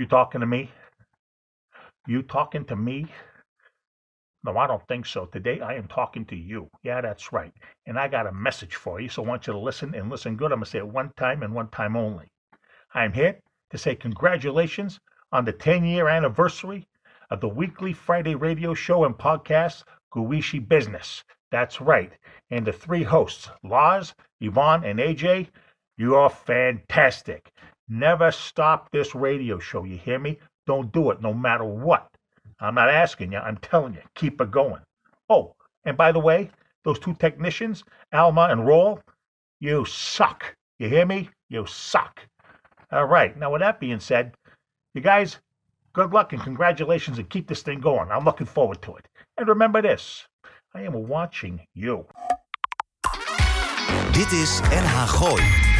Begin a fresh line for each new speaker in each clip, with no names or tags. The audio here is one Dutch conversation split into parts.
You talking to me? You talking to me? No, I don't think so. Today I am talking to you. Yeah, that's right. And I got a message for you, so I want you to listen and listen good. I'm going to say it one time and one time only. I'm here to say congratulations on the 10 year anniversary of the weekly Friday radio show and podcast, Guishi Business. That's right. And the three hosts, Lars, Yvonne, and AJ, you are fantastic. Never stop this radio show. You hear me? Don't do it no matter what. I'm not asking you, I'm telling you, keep it going. Oh, and by the way, those two technicians, Alma and Roll, you suck. You hear me? You suck. All right. Now, with that being said, you guys, good luck and congratulations and keep this thing going. I'm looking forward to it. And remember this I am watching you.
Dit is NH Gooi.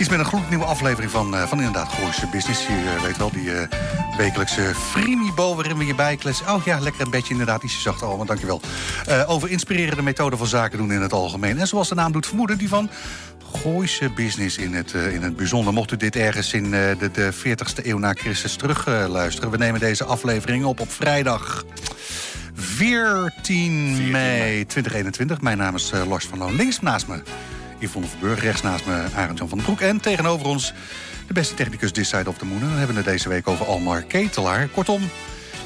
Iets met een gloednieuwe aflevering van, uh, van inderdaad Gooise Business. Je uh, weet wel, die uh, wekelijkse Frimibo waarin we je bijkletsen. Oh ja, lekker een beetje inderdaad, ietsje zacht allemaal, dankjewel. over inspirerende methoden van zaken doen in het algemeen. En zoals de naam doet vermoeden, die van Gooise Business in het, in het bijzonder. Mocht u dit ergens in de, de 40ste eeuw na Christus terugluisteren. we nemen deze aflevering op op vrijdag... 14 mei 2021. Mijn naam is Lars van Loon. Links naast me Yvonne Verburg. Rechts naast me Arend-Jan van den Broek. En tegenover ons de beste technicus This Side of the Moon. En hebben we het deze week over Almar Ketelaar. Kortom,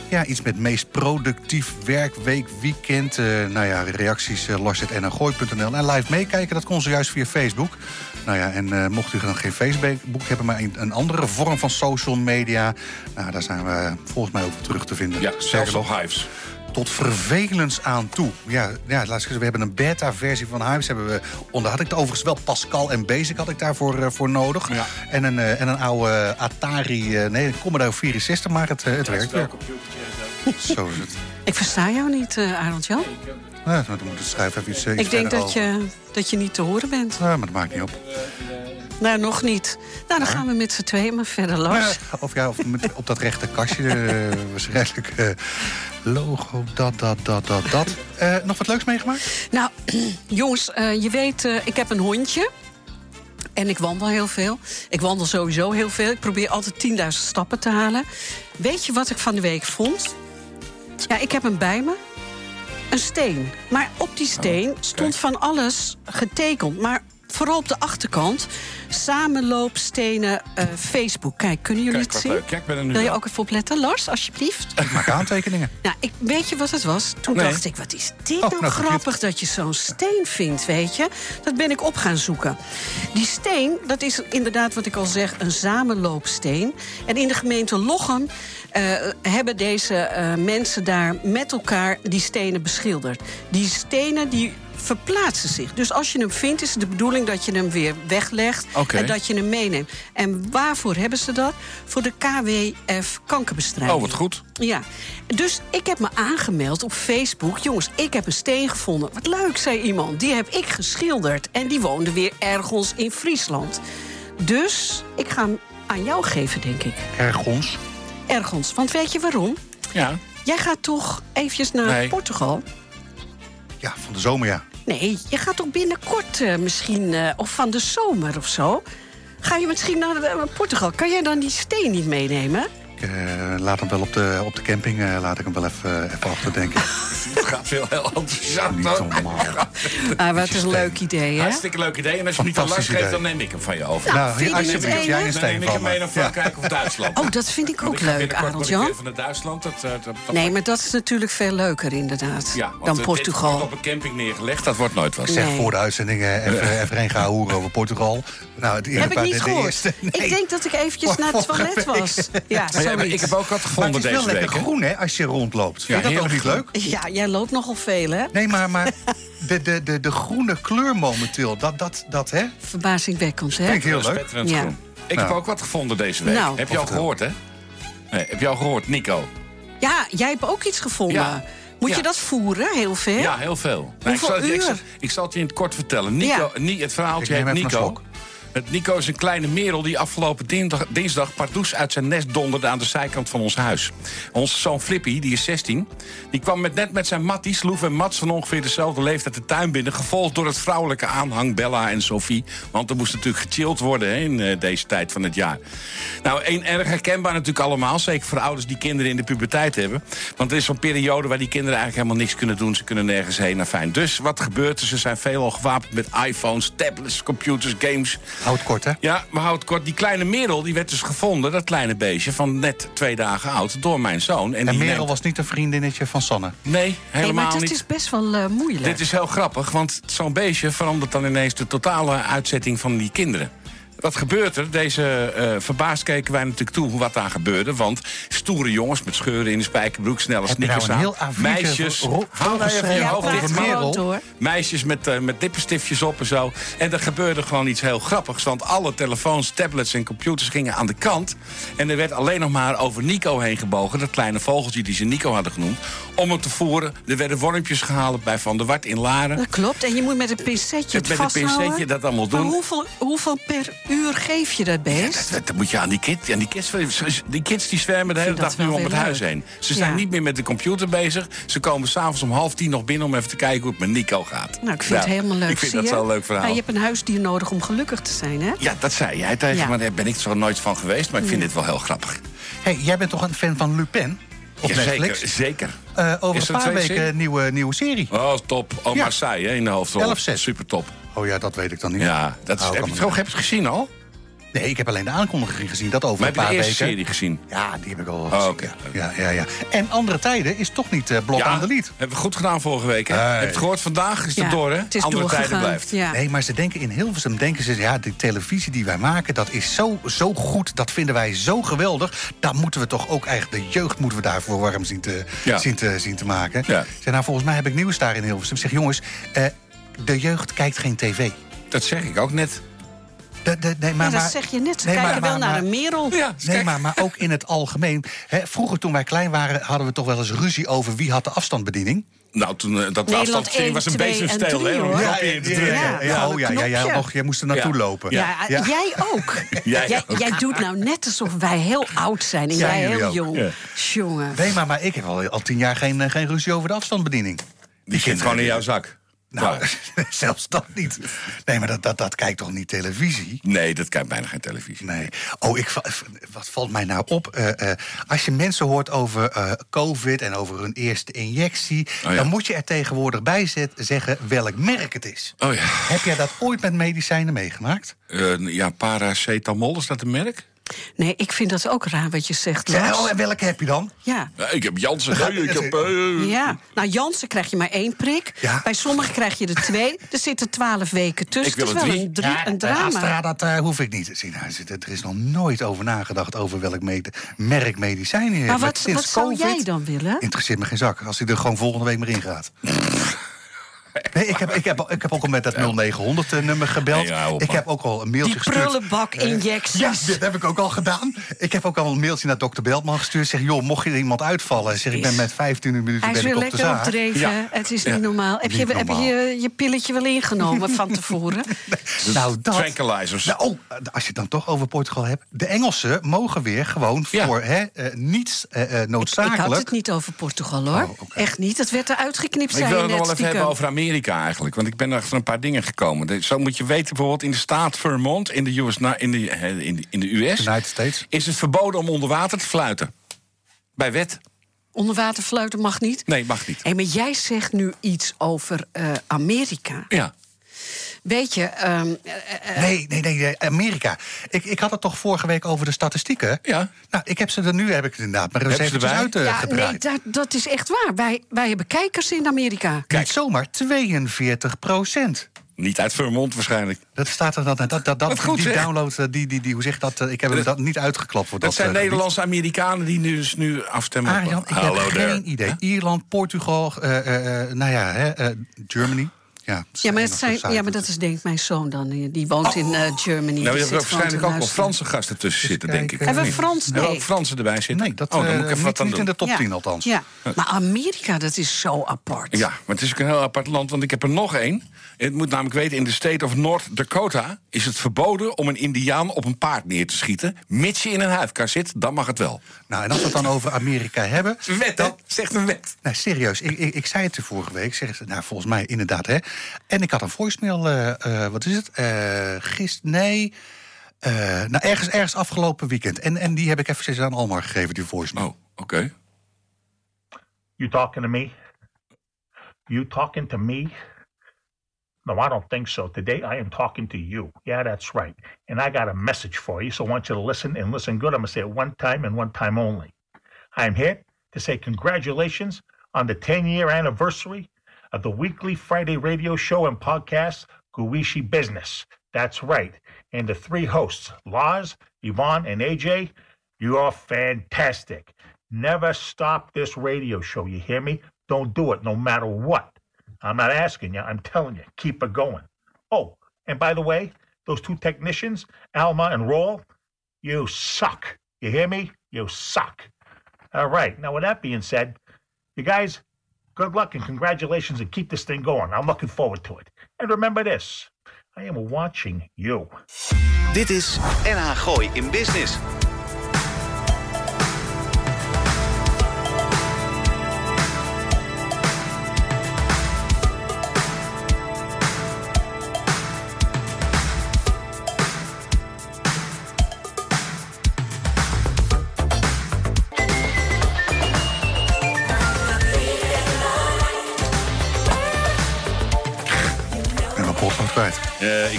ja, iets met meest productief werkweek, weekend. Uh, nou ja, reacties uh, lars.nrgooi.nl. En live meekijken, dat kon zojuist via Facebook. Nou ja, en uh, mocht u dan geen Facebook hebben, maar een, een, andere vorm van social media... nou, daar zijn we volgens mij ook terug te vinden.
Ja, zelfs nog Hives
tot vervelens aan toe. Ja, ja laat ik we hebben een beta-versie van Hives. Hebben we, onder had ik het overigens wel Pascal en Basic had ik daarvoor uh, voor nodig. Ja. En, een, uh, en een oude Atari, uh, nee, Commodore 64, maar het, het ja, werkt weer. Zo is het.
Ik versta jou niet, Arend-Jan.
Ja, dan moet het schrijven even iets,
iets Ik denk dat je, dat je niet te horen bent.
Ja, maar dat maakt niet op.
Nou, nog niet. Nou, dan gaan we met z'n tweeën maar verder los.
of ja, of met, op dat rechte kastje uh, waarschijnlijk uh, logo, dat, dat, dat, dat, dat. Uh, nog wat leuks meegemaakt?
Nou, jongens, je weet, ik heb een hondje. En ik wandel heel veel. Ik wandel sowieso heel veel. Ik probeer altijd 10.000 stappen te halen. Weet je wat ik van de week vond? Ja, ik heb hem bij me. Een steen. Maar op die steen oh, stond van alles getekend. Maar vooral op de achterkant. Samenloopstenen uh, Facebook. Kijk, kunnen jullie het zien? Kijk, ben er nu Wil je ook even opletten, Lars, alsjeblieft?
Ik maak aantekeningen.
nou, ik, weet je wat het was? Toen dacht ik, wat is dit oh, nou, nou grappig dat je zo'n steen vindt, weet je? Dat ben ik op gaan zoeken. Die steen, dat is inderdaad wat ik al zeg, een samenloopsteen. En in de gemeente Lochem uh, hebben deze uh, mensen daar met elkaar die stenen beschilderd. Die stenen die verplaatsen zich. Dus als je hem vindt, is het de bedoeling dat je hem weer weglegt en dat je hem meeneemt. En waarvoor hebben ze dat? Voor de KWF kankerbestrijding.
Oh, wat goed.
Ja. Dus ik heb me aangemeld op Facebook. Jongens, ik heb een steen gevonden. Wat leuk, zei iemand. Die heb ik geschilderd. En die woonde weer ergens in Friesland. Dus ik ga hem aan jou geven, denk ik.
Ergens?
Ergens. Want weet je waarom?
Ja.
Jij gaat toch eventjes naar Portugal?
Ja, van de zomer, ja.
Nee, je gaat toch binnenkort uh, misschien, uh, of van de zomer of zo... ga je misschien naar uh, Portugal. Kan jij dan die steen niet meenemen?
Ik laat hem wel op de, op de camping, laat ik hem wel even, even achterdenken.
Het gaat veel heel enthousiast. Niet
normaal. ah, wat een leuk idee, hè?
Hartstikke leuk idee. En als je niet aan last geeft, dan neem ik hem van je over.
Nou, nou alsjeblieft, jij een steen
neem ik hem mee naar Frankrijk of Duitsland.
Oh, dat vind ik ook leuk, Arnold Jan.
van Duitsland. Dat, dat,
nee, maar dat is natuurlijk veel leuker, inderdaad, ja, dan Portugal.
wordt op een camping neergelegd, dat wordt nooit wat.
Zeg voor de uitzending even, even een gaan hoeren over Portugal.
Nou, het Heb ik niet gehoord. Ik denk dat ik eventjes naar het toilet was. Ja,
Ik heb ook wat gevonden deze week.
Het is wel lekker groen, hè, als je rondloopt. Vind je dat ook niet leuk?
Ja, jij loopt nogal veel, hè?
Nee, maar, maar de, de, de, de groene kleur momenteel, dat, dat, dat hè?
Verbazingwekkend, hè?
Vind ik heel leuk.
Ja. Ik heb ook wat gevonden deze week. Nou. Heb je al gehoord, hè? Nee, heb je al gehoord, Nico?
Ja, jij hebt ook iets gevonden.
Ja.
Moet
Ja.
je dat voeren, heel ver?
Ja, heel veel. Nou, ik,
Hoeveel
zal, ik, zal,
uur?
ik zal het je in het kort vertellen. Nico, Ni- het verhaaltje heet
een
Nico. Het Nico is een kleine merel die afgelopen dinsdag, dinsdag pardoes uit zijn nest donderde aan de zijkant van ons huis. Onze zoon Flippy, die is 16, die kwam met, net met zijn matties, Loef en Mats van ongeveer dezelfde leeftijd de tuin binnen. Gevolgd door het vrouwelijke aanhang Bella en Sophie. Want er moest natuurlijk gechilled worden hè, in eh, deze tijd van het jaar. Nou, één erg herkenbaar natuurlijk allemaal. Zeker voor ouders die kinderen in de puberteit hebben. Want er is zo'n periode waar die kinderen eigenlijk helemaal niks kunnen doen. Ze kunnen nergens heen. Nou, fijn. Dus wat gebeurt er? Ze zijn veelal gewapend met iPhones, tablets, computers, games.
Houd kort, hè?
Ja, we houden het kort. Die kleine Merel die werd dus gevonden, dat kleine beestje... van net twee dagen oud, door mijn zoon.
En
die
Merel
neemt-
was niet een vriendinnetje van Sanne.
Nee,
Hey,
helemaal
maar
niet.
is best wel eh, moeilijk.
Dit is heel grappig, want zo'n beestje verandert dan ineens de totale uitzetting van die kinderen. Wat gebeurt er? Deze eh, verbaasd keken wij natuurlijk toe hoe wat daar gebeurde. Want stoere jongens met scheuren in de spijkerbroek, snelle
je nou
sneakers
een
aan.
heel A4'tje
Meisjes,
ro-
hou nou even je
ja,
volgeschreven
hoofd dicht.
Merel?
Meisjes met, eh, met lippenstiftjes op en zo. En er gebeurde gewoon iets heel grappigs. Want alle telefoons, tablets en computers gingen aan de kant. En er werd alleen nog maar over Nico heen gebogen. Dat kleine vogeltje die ze Nico hadden genoemd. Om hem te voeren. Er werden wormpjes gehaald bij Van der Wart in Laren.
Dat klopt. En je moet met een pincetje het
Met een pincetje dat allemaal
Maar
doen.
hoeveel, hoeveel per uur geef je dat beest?
Dat, dat moet je aan die kids. Aan die kids, die kids die zwermen de hele dag nu om het huis
leuk.
heen. Ze zijn
Ja.
niet meer met de computer bezig. Ze komen s'avonds om half tien nog binnen om even te kijken hoe het met Nico gaat.
Nou, ik vind het helemaal leuk.
Ik vind
zie
dat
je?
zo'n leuk verhaal.
Nou, je hebt een huisdier nodig om gelukkig te zijn, hè?
Ja, dat zei jij tegen
Ja.
me. Daar ben ik zo nooit van geweest. Maar ik vind dit wel heel grappig.
hey, jij bent toch een fan van Lupin? Op
Ja,
Netflix?
Zeker, zeker.
Eh, over een paar weken een nieuwe, nieuwe serie.
Oh, top. Oh,
Ja.
Marseille hè, in de hoofdrol.
11-6.
Super top.
Oh ja, dat weet ik dan niet.
Ja, dat is,
Oh,
heb, je, het, heb je het gezien al?
Nee, ik heb alleen de aankondiging gezien. Dat over
Maar
een
heb je
paar
de eerste
weken.
serie gezien?
Ja, die heb ik al
Oh,
gezien.
oké.
ja. Ja, ja. En andere tijden is toch niet eh blok aan de lied.
hebben we goed gedaan vorige week. Hè? Heb je het gehoord? Vandaag is het
Ja,
door, hè?
Het is
Andere tijden blijft.
Ja.
Nee, maar ze denken in Hilversum, denken ze, ja, die televisie die wij maken, dat is zo, zo goed, dat vinden wij zo geweldig. Daar moeten we toch ook eigenlijk, de jeugd moeten we daarvoor warm zien te,
Ja.
zien te, zien te maken.
Ja.
Zeg, nou, volgens mij heb ik nieuws daar in Hilversum. Ik Zeg, jongens, eh, de jeugd kijkt geen tv.
Dat zeg ik ook net.
De, de, nee, maar,
Ja, dat zeg je net. Ze
nee,
kijken
maar-
wel
maar-
naar een merel.
Ja,
Nee, maar, maar ook in het algemeen. Hè, vroeger, toen wij klein waren, hadden we toch wel eens ruzie over wie had de afstandsbediening.
Nou, toen eh, dat afstandsbediening was een
1, 2 en
bezemsteel,
3,
hè?
hoor.
Om
Ja, ja.
ja, oh, ja, ja, ja, nog, jij moest er naartoe
Ja.
lopen.
Ja,
Ja.
jij ook.
Jij
jij,
ook.
jij doet nou net alsof wij heel oud zijn en jij heel
ook?
jong.
Ja.
Jongen.
Nee, maar, maar ik heb al, al tien jaar geen, eh, geen ruzie over de afstandsbediening.
Die zit gewoon in jouw zak.
Nou,
Ja.
zelfs dat niet. Nee, maar dat, dat, dat kijkt toch niet televisie?
Nee, dat kijkt bijna geen televisie.
Nee. Oh, ik, wat valt mij nou op? Eh, eh, als je mensen hoort over eh, COVID en over hun eerste injectie...
Oh ja.
dan moet je er tegenwoordig bij zet- zeggen welk merk het is.
Oh ja.
Heb jij dat ooit met medicijnen meegemaakt?
Ja, paracetamol, is dat een merk?
Nee, ik vind dat ook raar wat je zegt,
Ja,
Lars.
oh, en welke heb je dan?
Ja.
Ja, ik heb Janssen.
Ja,
ik heb, eh,
Ja, nou Jansen krijg je maar één prik.
Ja.
Bij sommigen krijg je er twee. Er zitten twaalf weken tussen.
Ik wil
het is
er
wel
drie.
een, drie,
Ja,
een
eh, Astra,
drama.
dat eh, hoef ik niet te zien. Nou, er- er is nog nooit over nagedacht over welk med- merk medicijnen je
Maar wat, wat zou
COVID
jij dan willen?
Interesseert me geen zak. Als hij er gewoon volgende week maar in gaat. Nee, ik heb, ik, heb, ik heb ook al met dat 0900-nummer gebeld.
Nee, hou op,
ik heb ook al een mailtje
Die
gestuurd.
prullenbak-injecties.
Ja, dat heb ik ook al gedaan. Ik heb ook al een mailtje naar dokter Beltman gestuurd. Zeg, joh, mocht je er iemand uitvallen... Zeg, ik ben met 15 minuten
Hij is
ben ik
weer
op de
lekker
zaak.
opdreven.
Ja.
Het is
Ja.
niet normaal. Heb je,
Niet
heb je,
normaal.
je je pilletje wel ingenomen van tevoren?
Nou, dat...
Tranquilizers.
Nou, oh, als je het dan toch over Portugal hebt. De Engelsen mogen weer gewoon
Ja.
voor hè, eh, niets eh, eh,
Ik
noodzakelijk...
had het niet over Portugal, hoor.
Oh.
Echt niet. Het werd eruit geknipt,
Maar ik wil het nog wel even hebben over Amerika eigenlijk. Want ik ben achter een paar dingen gekomen. Zo moet je weten, bijvoorbeeld in de staat Vermont, in de, US, in de, in de, in de US...
United States.
is het verboden om onder water te fluiten. Bij wet.
Onder water fluiten mag niet.
Nee, mag niet.
Hé, maar jij zegt nu iets over eh, Amerika.
Ja.
Weet je, ehm, eh,
Nee, nee, nee, Amerika. Ik, ik had het toch vorige week over de statistieken?
Ja.
Nou, ik heb ze er nu, heb ik het inderdaad, maar
je ze
eventjes
erbij?
ja, nee, dat, dat is echt waar. Wij, wij hebben kijkers in Amerika.
Niet zomaar, 42 procent.
Niet uit Vermont waarschijnlijk.
Dat staat er dan. Dat, dat, dat,
goed,
die
zeg.
download, die, die, die, hoe zeg dat? Ik heb hem dat niet uitgeklapt voor dat.
Dat zijn
gebied.
Nederlandse Amerikanen die nu, dus nu afstemmen. op-
Arjan, ik
Hallo
heb
there.
geen idee. Ierland, Portugal, eh, eh, eh, nou ja, hè, eh, Germany. Ja,
Ja, maar, het zijn, ja, maar dat is denk ik mijn zoon dan. Die woont in eh, Germany.
Nou, je hebt waarschijnlijk ook wel. Franse gasten tussen zitten, denk ik.
Hebben we? Frans? Nee.
ook Fransen erbij zitten?
Nee, dat,
oh, dan
eh,
moet ik even wat
niet,
aan
niet in
doen.
de top
Ja.
10 althans.
Ja, maar Amerika, dat is zo apart.
Ja, maar het is ook een heel apart land, want ik heb er nog één. Het moet namelijk weten, in de state of North Dakota... is het verboden om een indiaan op een paard neer te schieten... mits je in een huifkar zit, dan mag het wel.
Nou, en als we het dan over Amerika hebben...
Wet, hè? Zegt een wet.
Nee, serieus. Ik, ik, ik zei het de vorige week. Zeg, nou, volgens mij inderdaad, hè. En ik had een voicemail, eh, eh, wat is het? Eh gisteren, nee... eh, nou, ergens, ergens afgelopen weekend. En, en die heb ik even aan Almar gegeven, die voicemail.
Oh, oké.
You talking to me? You talking to me? No, I don't think so. Today I am talking to you. Yeah, that's right. And I got a message for you, so I want you to listen and listen good. I'm going to say it one time and one time only. I'm here to say congratulations on the 10 year anniversary of the weekly Friday radio show and podcast, Guishi Business. That's right. And the three hosts, Lars, Yvonne, and AJ, you are fantastic. Never stop this radio show. You hear me? Don't do it no matter what. I'm not asking you, I'm telling you, keep it going. Oh, and by the way, those two technicians, Alma and Roll, you suck. You hear me? You suck. All right. Now, with that being said, you guys, good luck and congratulations and keep this thing going. I'm looking forward to it. And remember this I am watching you.
Dit is NH Gooi in Business.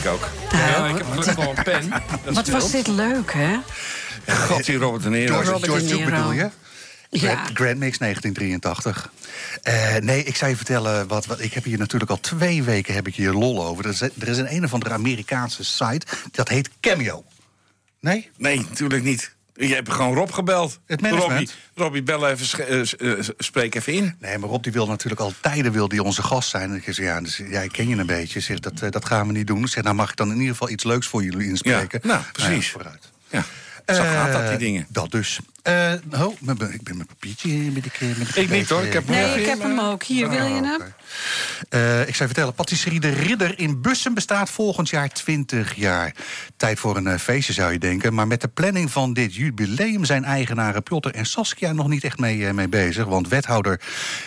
Ik
ook. Ja, ik heb gelukkig een pen. Dat
Wat was dit leuk, hè?
God, die Robert de Niro.
George,
Robert
George
De
Duke
Niro.
bedoel je?
Ja.
Grand, Grand Mix 1983. Eh, nee, ik zou je vertellen, wat, wat, ik heb hier natuurlijk al twee weken heb ik hier lol over. Er is, er is een een of andere Amerikaanse site, dat heet Cameo. Nee?
Nee, natuurlijk niet. Je hebt gewoon Rob gebeld.
Het.
Robbie, Robbie bel even, eh, eh, spreek even in.
Nee, maar Rob die wil natuurlijk al tijden wil die onze gast zijn. En ik zeg, ja, dus, ja, ik ken je een beetje. Zeg, dat, eh, dat gaan we niet doen. Ik zeg, nou mag ik dan in ieder geval iets leuks voor jullie inspreken.
Ja, nou, precies.
vooruit.
Ja, zo gaat dat, die dingen.
Dat dus. Eh, oh, ik ben mijn papiertje ik,
niet hoor, ik heb hem
Nee, ik heb hem ook. Hier, wil je hem?
Eh, ik zou vertellen, patisserie De Ridder in Bussen bestaat volgend jaar 20 jaar. Tijd voor een eh, feestje zou je denken. Maar met de planning van dit jubileum zijn eigenaren Piotr en Saskia nog niet echt mee, mee bezig. Want wethouder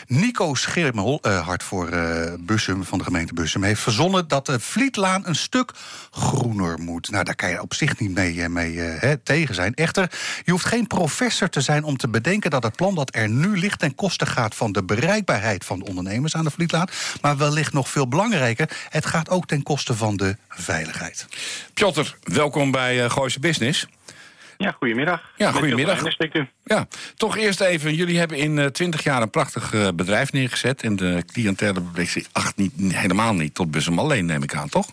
Nico Schermel, eh, hard voor eh, Bussum van de gemeente Bussum, heeft verzonnen dat de Vlietlaan een stuk groener moet. Nou, daar kan je op zich niet mee, mee eh, hè, tegen zijn. Echter, je hoeft geen professor te zijn om te bedenken dat het plan dat er nu ligt ten koste gaat van de bereikbaarheid van de ondernemers aan de Vlietlaan. Maar wellicht nog veel belangrijker, het gaat ook ten koste van de veiligheid.
Piotr, welkom bij uh, Gooise Business.
Ja, goedemiddag.
Ja, goedemiddag. Ja, toch eerst even. Jullie hebben in uh, 20 jaar een prachtig uh, bedrijf neergezet. En de cliëntele beweegt zich ach, niet, helemaal niet tot Bussum alleen, neem ik aan, toch?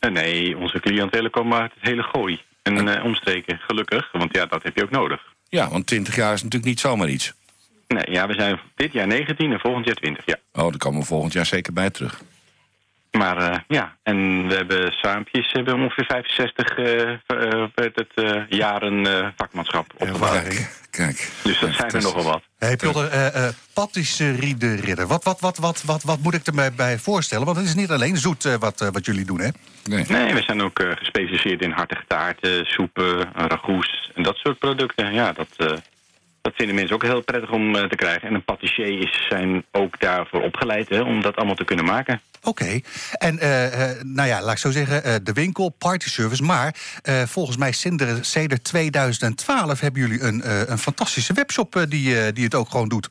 Uh, nee, onze cliëntelen komen uit het hele gooi. En uh, omstreken, gelukkig. Want ja, dat heb je ook nodig.
Ja, want 20 jaar is natuurlijk niet zomaar iets.
Nee, ja, we zijn dit jaar 19 en volgend jaar 20, ja.
Oh, daar komen we volgend jaar zeker bij terug.
Maar uh, ja, en we hebben saampjes, hebben ongeveer 65 uh, uh, het, uh, jaren vakmanschap opgebouwd.
Kijk.
Dus dat zijn er nogal wat.
Hey Piotr, uh, patisserie de ridder. Wat, wat, wat, wat, wat, wat moet ik er bij voorstellen? Want het is niet alleen zoet wat, wat jullie doen, hè?
Nee, nee we zijn ook gespecialiseerd in hartige taarten, soepen, ragoes en dat soort producten. Ja, dat... Dat vinden mensen ook heel prettig om uh, te krijgen. En een patissier is, zijn ook daarvoor opgeleid hè, om dat allemaal te kunnen maken.
Oké. Okay. En uh, uh, nou ja, laat ik zo zeggen, uh, de winkel, party service. Maar volgens mij sinds 2012 hebben jullie een, een fantastische webshop die, die het ook gewoon doet.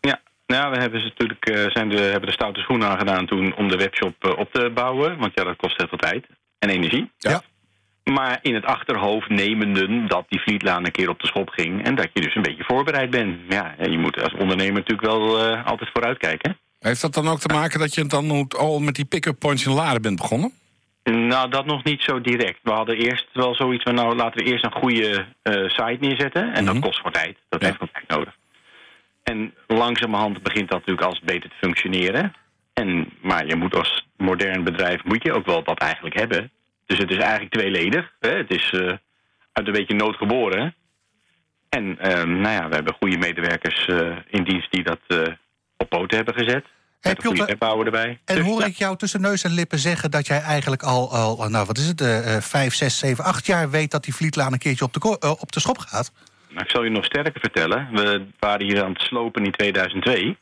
Ja, nou, we hebben, natuurlijk, zijn de, hebben de stoute schoenen aangedaan toen om de webshop op te bouwen. Want ja, dat kost heel veel tijd en energie.
Ja. ja.
Maar in het achterhoofd nemenden dat die Vlietlaan een keer op de schop ging... en dat je dus een beetje voorbereid bent. Ja, je moet als ondernemer natuurlijk wel uh, altijd vooruitkijken.
Heeft dat dan ook te maken dat je dan al met die pick-up points in Laren bent begonnen?
Nou, dat nog niet zo direct. We hadden eerst wel zoiets van... nou, laten we eerst een goede uh, site neerzetten. En mm -hmm. dat kost voor tijd. Dat ja. heeft wat tijd nodig. En langzamerhand begint dat natuurlijk als beter te functioneren. En, maar je moet als modern bedrijf moet je ook wel dat eigenlijk hebben. Dus het is eigenlijk tweeledig. Hè? Het is uh, uit een beetje nood geboren. En uh, nou ja, we hebben goede medewerkers in dienst die dat op poten hebben gezet.
Erbij. En dus, hoor ja. ik jou tussen neus en lippen zeggen dat jij eigenlijk al, al nou wat is het, uh, 5, 6, 7, 8 jaar weet dat die Vlietlaan een keertje op de, uh, op de schop gaat?
Nou, ik zal je nog sterker vertellen. We waren hier aan het slopen in 2002.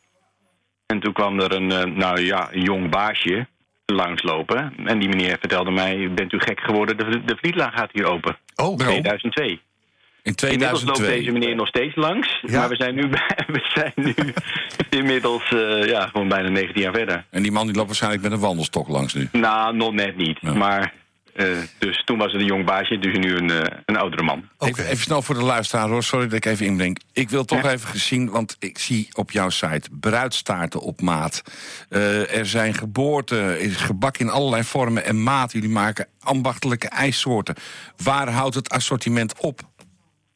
En toen kwam er een, nou ja, een jong baasje langslopen. En die meneer vertelde mij, bent u gek geworden, de, de Vlietlaan gaat hier open.
Oh,
2002.
In 2002.
Inmiddels loopt deze meneer nog steeds langs. Ja. Maar we zijn nu, we zijn nu inmiddels uh, ja, gewoon bijna 19 jaar verder.
En die man die loopt waarschijnlijk met een wandelstok langs nu?
Nou, nog net niet. Ja. Maar uh, dus toen was het een jong baasje, dus nu een, uh, een oudere man.
Okay. Even, even, snel voor de luisteraar hoor, sorry dat ik even inbreng. Ik wil toch ja. even gezien, want ik zie op jouw site bruidstaarten op maat. Uh, er zijn geboorten, is gebak in allerlei vormen en maat. Jullie maken ambachtelijke ijssoorten. Waar houdt het assortiment op?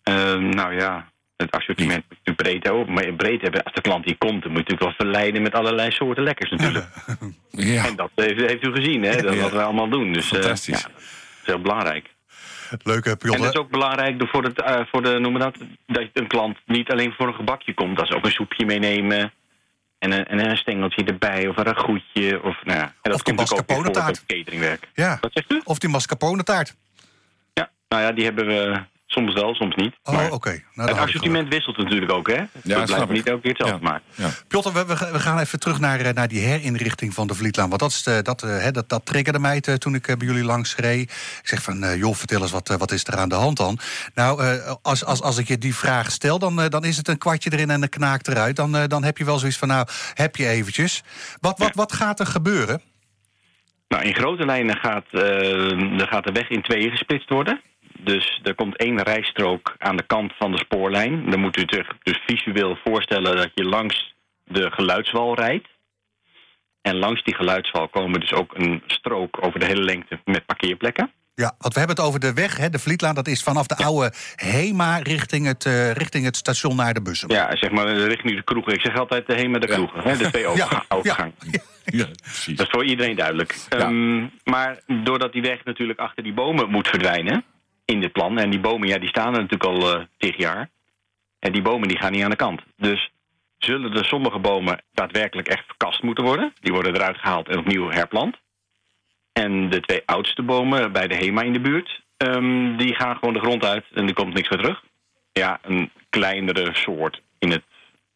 Ehm, nou ja, het assortiment moet je breed, maar breed hebben. Als de klant hier komt, dan moet je natuurlijk wel verleiden met allerlei soorten lekkers natuurlijk. Ja. En dat heeft, heeft u gezien, hè? Dat ja. wat we allemaal doen. Dus,
Fantastisch. Uh, ja,
dat is heel belangrijk.
Leuke
En dat is ook belangrijk voor, het, uh, voor de, noem dat, dat een klant niet alleen voor een gebakje komt. Dat ze ook een soepje meenemen. En een, en een stengeltje erbij, of een ragoetje. Of, nou ja, en dat
of die mascarpone taart.
Cateringwerk.
Ja.
Wat zegt u?
Of die mascarpone taart.
Ja, nou ja, die hebben we Soms wel, soms niet.
Oh, oké. Okay.
Nou, het assortiment wisselt natuurlijk ook, hè?
Ja, dat
blijft niet elke keer hetzelfde
ja.
maken.
Ja.
Piotr, we, we, gaan even terug naar, naar die herinrichting van de Vlietlaan. Want dat, is, dat, hè, dat, dat triggerde mij toen ik bij jullie langs reed. Ik zeg van, joh, vertel eens, wat, wat is er aan de hand dan? Nou, als, als, als ik je die vraag stel, dan, dan is het een kwartje erin en een knaak eruit. Dan, dan heb je wel zoiets van, nou, heb je eventjes. Wat, wat, wat gaat er gebeuren?
Nou, in grote lijnen gaat, uh, gaat de weg in tweeën gesplitst worden. Dus er komt één rijstrook aan de kant van de spoorlijn. Dan moet u zich dus visueel voorstellen dat je langs de geluidswal rijdt. En langs die geluidswal komen dus ook een strook over de hele lengte met parkeerplekken.
Ja, want we hebben het over de weg, hè, de Vlietlaan. Dat is vanaf de ja. oude Hema richting het, uh, richting het station naar de bussen.
Ja, zeg maar richting de kroegen. Ik zeg altijd de Hema de kroegen. Ja. Hè, de twee overgang.
Ja.
Ja, precies.
Dat is voor iedereen duidelijk. Um, maar doordat die weg natuurlijk achter die bomen moet verdwijnen in dit plan. En die bomen, ja, die staan er natuurlijk al uh, jaar. En die bomen die gaan niet aan de kant. Dus zullen er sommige bomen daadwerkelijk echt verkast moeten worden. Die worden eruit gehaald en opnieuw herplant. En de twee oudste bomen bij de HEMA in de buurt... Um, die gaan gewoon de grond uit en er komt niks meer terug. Ja, een kleinere soort in het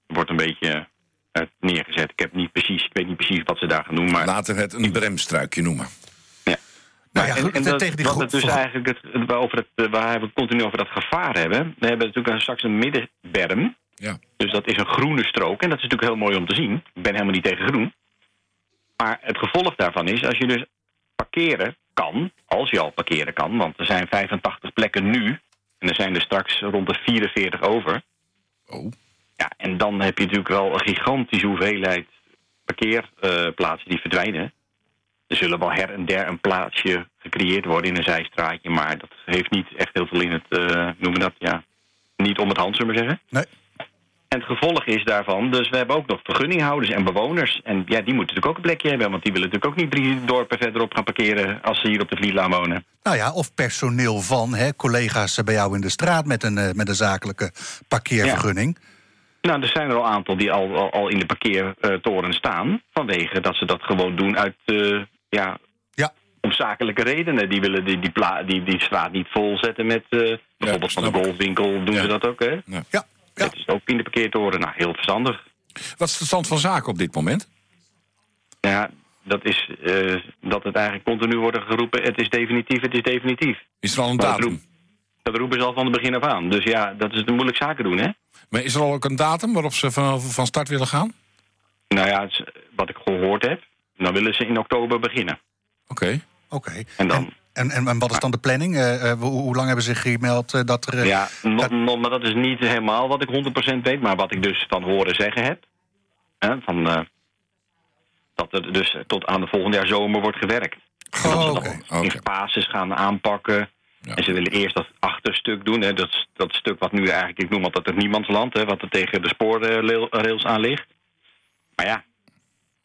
wordt een beetje uh, neergezet. Ik, heb niet precies, ik weet niet precies wat ze daar gaan doen. Maar...
Laten we het een bremstruikje noemen.
Nou ja,
en, en dat, tegen die het dus eigenlijk het, over het, waar we continu over dat gevaar hebben. We hebben natuurlijk straks een middenberm.
Ja.
Dus dat is een groene strook. En dat is natuurlijk heel mooi om te zien. Ik ben helemaal niet tegen groen. Maar het gevolg daarvan is, als je dus parkeren kan, als je al parkeren kan, want er zijn 85 plekken nu. En er zijn er straks rond de 44 over.
Oh.
Ja, en dan heb je natuurlijk wel een gigantische hoeveelheid parkeerplaatsen uh, die verdwijnen. Er zullen wel her en der een plaatsje gecreëerd worden in een zijstraatje, maar dat heeft niet echt heel veel in het, uh, noemen dat, ja, niet om het hand, zullen we zeggen.
Nee.
En het gevolg is daarvan, dus we hebben ook nog vergunninghouders en bewoners. En ja, die moeten natuurlijk ook een plekje hebben, want die willen natuurlijk ook niet drie dorpen verderop gaan parkeren als ze hier op de Vlietlaan wonen.
Nou ja, of personeel van, hè, collega's bij jou in de straat met een, uh, met een zakelijke parkeervergunning.
Ja. Nou, er zijn er al een aantal die al, al, al in de parkeertoren staan. Vanwege dat ze dat gewoon doen uit uh, ja,
ja.
om zakelijke redenen. Die willen die, die, pla die, die straat niet volzetten met uh, bijvoorbeeld ja, van de golfwinkel doen
ja.
ze dat ook, hè?
Ja. ja.
Dat is ook in de parkeertoren. Nou, heel verstandig.
Wat is de stand van zaken op dit moment?
Ja, dat is uh, dat het eigenlijk continu wordt geroepen... het is definitief, het is definitief.
Is er al een datum?
Dat, roep, dat roepen ze al van het begin af aan. Dus ja, dat is een moeilijk zaken doen, hè?
Maar is er al ook een datum waarop ze van, van start willen gaan?
Nou ja, het, wat ik gehoord heb, dan willen ze in oktober beginnen.
Oké.
Okay. Oké.
Okay. En dan...
En, en, en, wat is dan de planning? Uh, uh, hoe, hoe, lang hebben ze gemeld uh, dat er...
ja, no, no, maar dat is niet helemaal wat ik 100% weet. Maar wat ik dus van horen zeggen heb. van, dat er dus tot aan de volgende jaar zomer wordt gewerkt.
Oh,
dat ze
okay.
dan in fases gaan aanpakken. Ja. En ze willen eerst dat achterstuk doen. Hè, dat, dat stuk wat nu eigenlijk, ik noem altijd het niemandsland. Hè, wat er tegen de spoorrails aan ligt. Maar ja,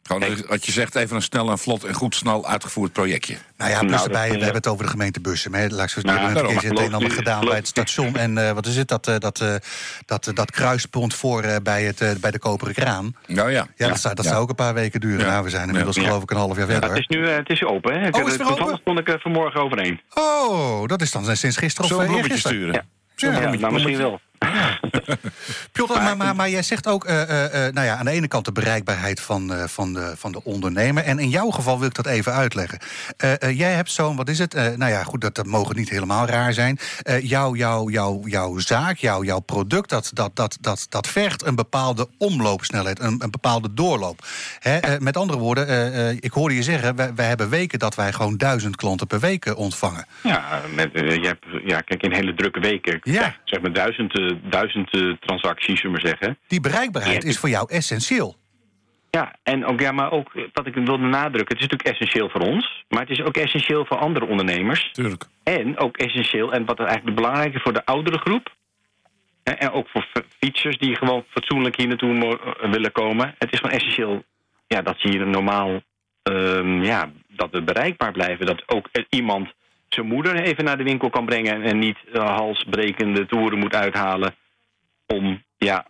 Gewoon, wat je zegt, even een snel en vlot en goed snel uitgevoerd projectje.
Nou ja, plus
Nou,
erbij,
dat,
we hebben het over de gemeentebussen. Maar laat ik zo
Nou,
keer het een en ander gedaan bij het station. En eh, wat is het, dat, eh, dat, eh, dat, dat kruispunt voor eh, bij, het, bij de Koperen Kraan.
Nou ja.
Ja, dat, zou, dat
Ja.
zou ook een paar weken duren.
Ja.
Nou, we zijn inmiddels
Ja.
geloof ik een half jaar
Ja,
verder.
het is nu het is open, hè?
Oh, is het
stond ik vanmorgen overheen.
Oh, dat is dan sinds gisteren of
Zullen we een bloemetje sturen?
Ja.
Zullen we een
Ja,
Piotr, maar, maar, maar jij zegt ook, eh, eh, eh, nou ja, aan de ene kant de bereikbaarheid van, van, de, van de ondernemer. En in jouw geval wil ik dat even uitleggen. Jij hebt zo'n, wat is het? Nou ja, goed, dat, dat mogen niet helemaal raar zijn. Jouw jouw jouw jouw zaak, jouw jouw product, dat, dat, dat, dat, dat vergt een bepaalde omloopsnelheid, een, een bepaalde doorloop. Hè, met andere woorden, ik hoorde je zeggen, wij, wij hebben weken dat wij gewoon duizend klanten per week ontvangen.
Ja, met, je hebt, ja, kijk, in hele drukke weken.
Ja.
Zeg maar duizend, eh, duizend eh, transacties, zullen we maar zeggen.
Die bereikbaarheid
Ja.
is voor jou essentieel.
Ja, en ook, ja, maar ook eh, wat ik wilde nadrukken, het is natuurlijk essentieel voor ons, maar het is ook essentieel voor andere ondernemers.
Tuurlijk.
En ook essentieel, en wat eigenlijk het belangrijke voor de oudere groep. En ook voor fietsers die gewoon fatsoenlijk hier naartoe eh, willen komen. Het is gewoon essentieel ja, dat ze hier normaal, ehm, ja, dat we bereikbaar blijven. Dat ook iemand zijn moeder even naar de winkel kan brengen en niet halsbrekende toeren moet uithalen om ja,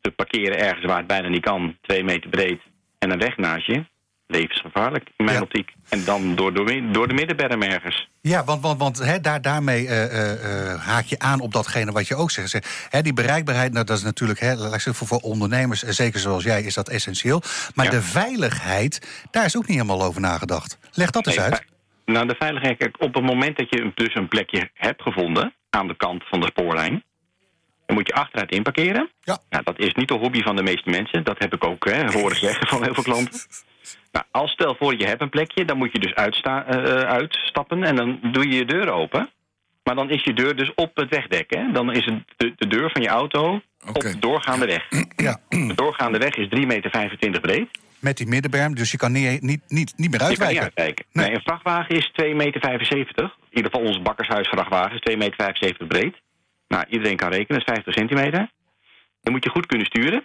te parkeren ergens waar het bijna niet kan, twee meter breed en een weg naast je. Levensgevaarlijk in mijn
Ja.
optiek. En dan door, door, door de middenberm ergens.
Ja, want, want, want daar, daarmee eh, eh, eh, haak je aan op datgene wat je ook zegt. Die bereikbaarheid, nou, dat is natuurlijk hè, voor, voor ondernemers, zeker zoals jij, is dat essentieel. Maar
Ja.
de veiligheid, daar is ook niet helemaal over nagedacht. Leg dat eens
Nee,
uit.
Nou, de veiligheid, kijk, op het moment dat je dus een plekje hebt gevonden aan de kant van de spoorlijn, dan moet je achteruit inparkeren.
Ja.
Nou, dat is niet de hobby van de meeste mensen. Dat heb ik ook hè, horen zeggen van heel veel klanten. Nou, als stel voor je hebt een plekje, dan moet je dus uitsta eh, uitstappen en dan doe je je deur open. Maar dan is je deur dus op het wegdek. Hè? Dan is het de, de deur van je auto op de doorgaande weg.
Ja,
De doorgaande weg is 3,25 meter breed.
met die middenberm, dus je kan niet, niet, niet, niet meer
Je kan niet
uitwijken.
uitwijken.
Nee.
Nee. een vrachtwagen is 2,75 meter. In ieder geval ons bakkershuisvrachtwagen is 2,75 meter breed. Nou, iedereen kan rekenen, dat is 50 centimeter. Dan moet je goed kunnen sturen.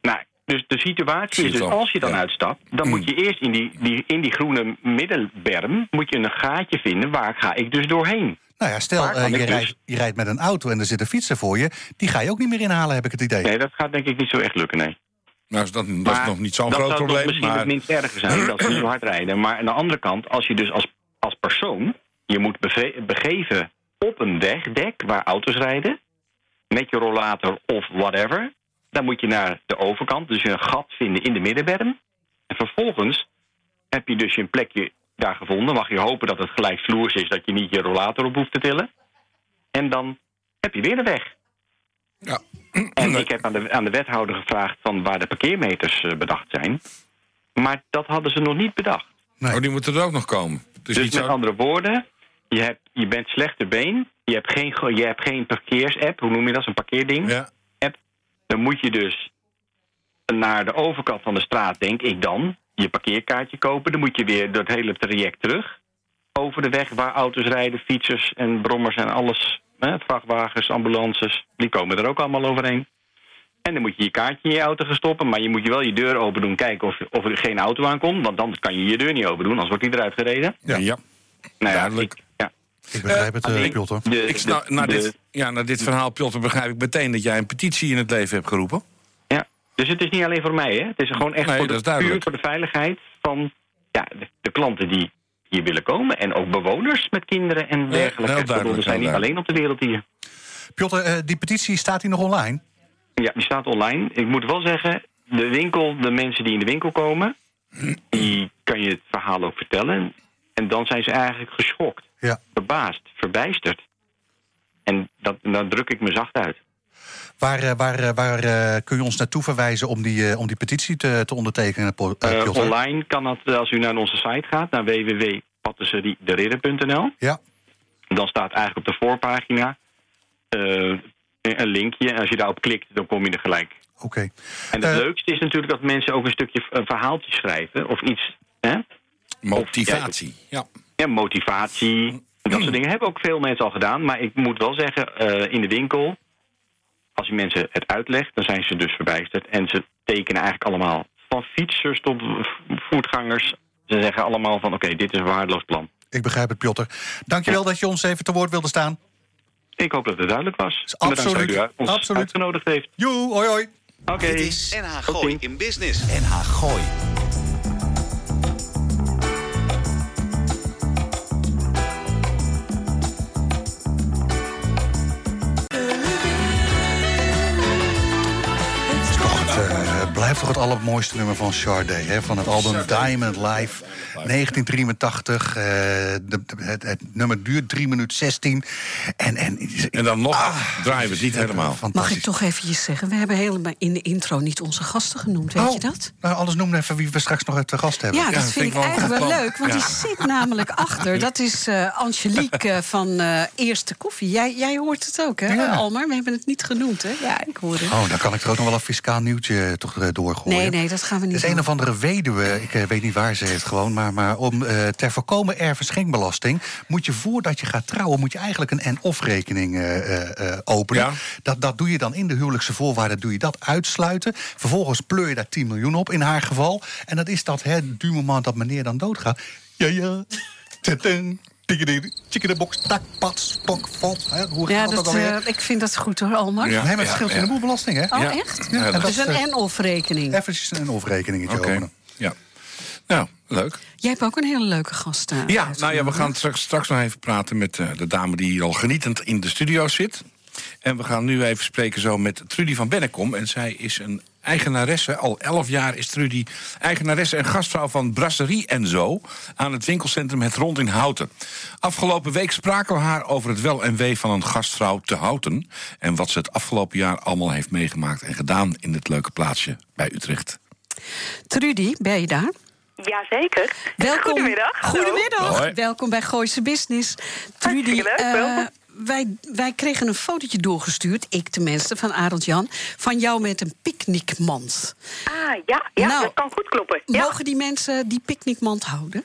Nou, dus de situatie is dus
al.
als je dan
Ja.
uitstapt... dan moet je eerst in die, die, in die groene middenberm... moet je een gaatje vinden, waar ga ik dus doorheen?
Nou ja, stel eh, je,
dus-
rijdt, je rijdt met een auto en er zit een fietser voor je. Die ga je ook niet meer inhalen, heb ik het idee.
Nee, dat gaat denk ik niet zo echt lukken, nee.
Nou, is dat, dat is nog niet zo'n
dat
groot probleem.
misschien
Maar
het minst erger zijn, dat ze niet zo hard rijden. Maar aan de andere kant, als je dus als, als persoon je moet begeven op een wegdek waar auto's rijden, met je rollator of whatever, dan moet je naar de overkant, dus een gat vinden in de middenberm. En vervolgens heb je dus je een plekje daar gevonden. Mag je hopen dat het gelijk vloers is, dat je niet je rollator op hoeft te tillen. En dan heb je weer de weg.
ja.
En ik heb aan de, aan de wethouder gevraagd van waar de parkeermeters eh, bedacht zijn. Maar dat hadden ze nog niet bedacht.
Nee.
Oh, die moeten er ook nog komen.
Dus
niet
met andere woorden, je, hebt, je bent slechte been. Je hebt geen, ge- je hebt geen parkeersapp, hoe noem je dat? Een parkeerding.
Ja.
App. Dan moet je dus naar de overkant van de straat, denk ik dan, je parkeerkaartje kopen. Dan moet je weer dat hele traject terug. Over de weg waar auto's rijden, fietsers en brommers en alles. Hè, vrachtwagens, ambulances, die komen er ook allemaal overheen. En dan moet je je kaartje in je auto gaan stoppen. Maar je moet je wel je deur open doen, kijken of, of er geen auto aankomt. Want dan kan je je deur niet open doen, anders wordt die eruit gereden.
Ja. ja.
Nou ja,
Duidelijk.
ik-.
Ik begrijp het,
ik-
Piotr.
Ik snap, na, dit, ja, na dit verhaal, Piotr, begrijp ik meteen dat jij een petitie in het leven hebt geroepen.
Ja, dus het is niet alleen voor mij, hè? Het is gewoon echt
Nee,
voor, de, puur voor de veiligheid van ja, de, de klanten die hier willen komen. En ook bewoners met kinderen en dergelijke.
duidelijk,
We zijn niet alleen op de wereld hier.
Piotr, eh, die petitie staat die nog online?
Ja, die staat online. Ik moet wel zeggen, de winkel, de mensen die in de winkel komen, die kan je het verhaal ook vertellen. En dan zijn ze eigenlijk geschokt,
Ja.
verbaasd, verbijsterd. En dat, dan druk ik me zacht uit.
Waar, eh, waar, eh, waar eh, kun je ons naartoe verwijzen om die, om die petitie te, te ondertekenen, Piotr?
online kan dat als u naar onze site gaat, naar www.patisseriederidder.nl.
Ja,
Dan staat eigenlijk op de voorpagina eh, een linkje. En als je daarop klikt, dan kom je er gelijk.
oké.
En het leukste is natuurlijk dat mensen ook een stukje een verhaaltje schrijven. Of iets, hè?
Motivatie. Ja.
Ja, motivatie. Dat soort dingen hebben ook veel mensen al gedaan. Maar ik moet wel zeggen, eh, in de winkel, als je mensen het uitlegt, dan zijn ze dus verbijsterd. En ze tekenen eigenlijk allemaal van fietsers tot voetgangers. Ze zeggen allemaal van oké, dit is een waardeloos plan.
Ik begrijp het, Piotr. Dankjewel dat je ons even te woord wilde staan.
Ik hoop dat het duidelijk was. Bedankt
absoluut,
dat u ons
absoluut.
uitgenodigd heeft.
Joe, hoi hoi.
Oké.
Dit is NH
Tot
Gooi in Business. NH Gooi.
Toch het allermooiste nummer van Sade, hè? Van het album Diamond Live, 1983. eh, de, de- het, het nummer duurt 3 minuten 16. En, en,
En dan nog
Ah,
draaien we het niet helemaal.
Mag ik toch eventjes zeggen, we hebben helemaal in de intro niet onze gasten genoemd, weet
Oh,
je dat?
Nou, alles noem even wie we straks nog te gast hebben.
Ja, dat vind,
vind
ik
wel
eigenlijk wel leuk, want
Ja.
die zit namelijk achter. Dat is eh, Angelique eh, van eh, Eerste Koffie. Jij, jij hoort het ook, hè,
Ja.
Almar? We hebben het niet genoemd, hè? Ja, ik hoor het.
Oh, dan kan ik er ook nog wel een fiscaal nieuwtje toch eh, doorgooien.
Nee, nee, dat gaan we niet
Het is een of andere weduwe, ik eh, weet niet waar ze heeft gewoon... maar, maar om, eh, ter voorkomen erfenschenkbelasting... moet je voordat je gaat trouwen... moet je eigenlijk een en-of-rekening eh, eh, eh, openen.
Ja.
Dat, dat doe je dan in de huwelijkse voorwaarden, doe je dat uitsluiten. Vervolgens pleur je daar 10 miljoen op, in haar geval. En dat is dat, hè, du moment dat meneer dan doodgaat. Ja, ja, tadam, chickadebox, tak, pat, stok, vot. Hè, hoe
Ja,
gaat dat,
dat, eh, ik vind dat goed hoor, Almar.
Ja.
nee, maar het scheelt je
ja.
een boel belasting, hè?
Oh,
Ja.
echt?
Ja, dat-
dus een
eh,
en-of-rekening.
Even een of-rekeningetje
Oké.
openen.
Ja. Nou, leuk.
Jij hebt ook een hele leuke gast eh,
Ja, nou ja, we gaan straks, straks nog even praten met eh, de dame die hier al genietend in de studio zit. En we gaan nu even spreken zo met Trudy van Bennekom. En zij is een eigenaresse, al 11 jaar is Trudy eigenaresse en gastvrouw van Brasserie en Zo... aan het winkelcentrum Het Rond in Houten. Afgelopen week spraken we haar over het wel en wee van een gastvrouw te Houten... en wat ze het afgelopen jaar allemaal heeft meegemaakt en gedaan... in dit leuke plaatsje bij Utrecht.
Trudy, ben je daar?
Jazeker.
Welkom.
Goedemiddag.
Goedemiddag.
Hoi.
Welkom bij Gooise Business. Trudy,
leuk,
eh. Wij, wij kregen een fotootje doorgestuurd, ik tenminste, van Arend Jan, van jou met een picknickmand.
Ah, ja, ja
Nou,
dat kan goed kloppen. Ja.
Mogen die mensen die picknickmand houden?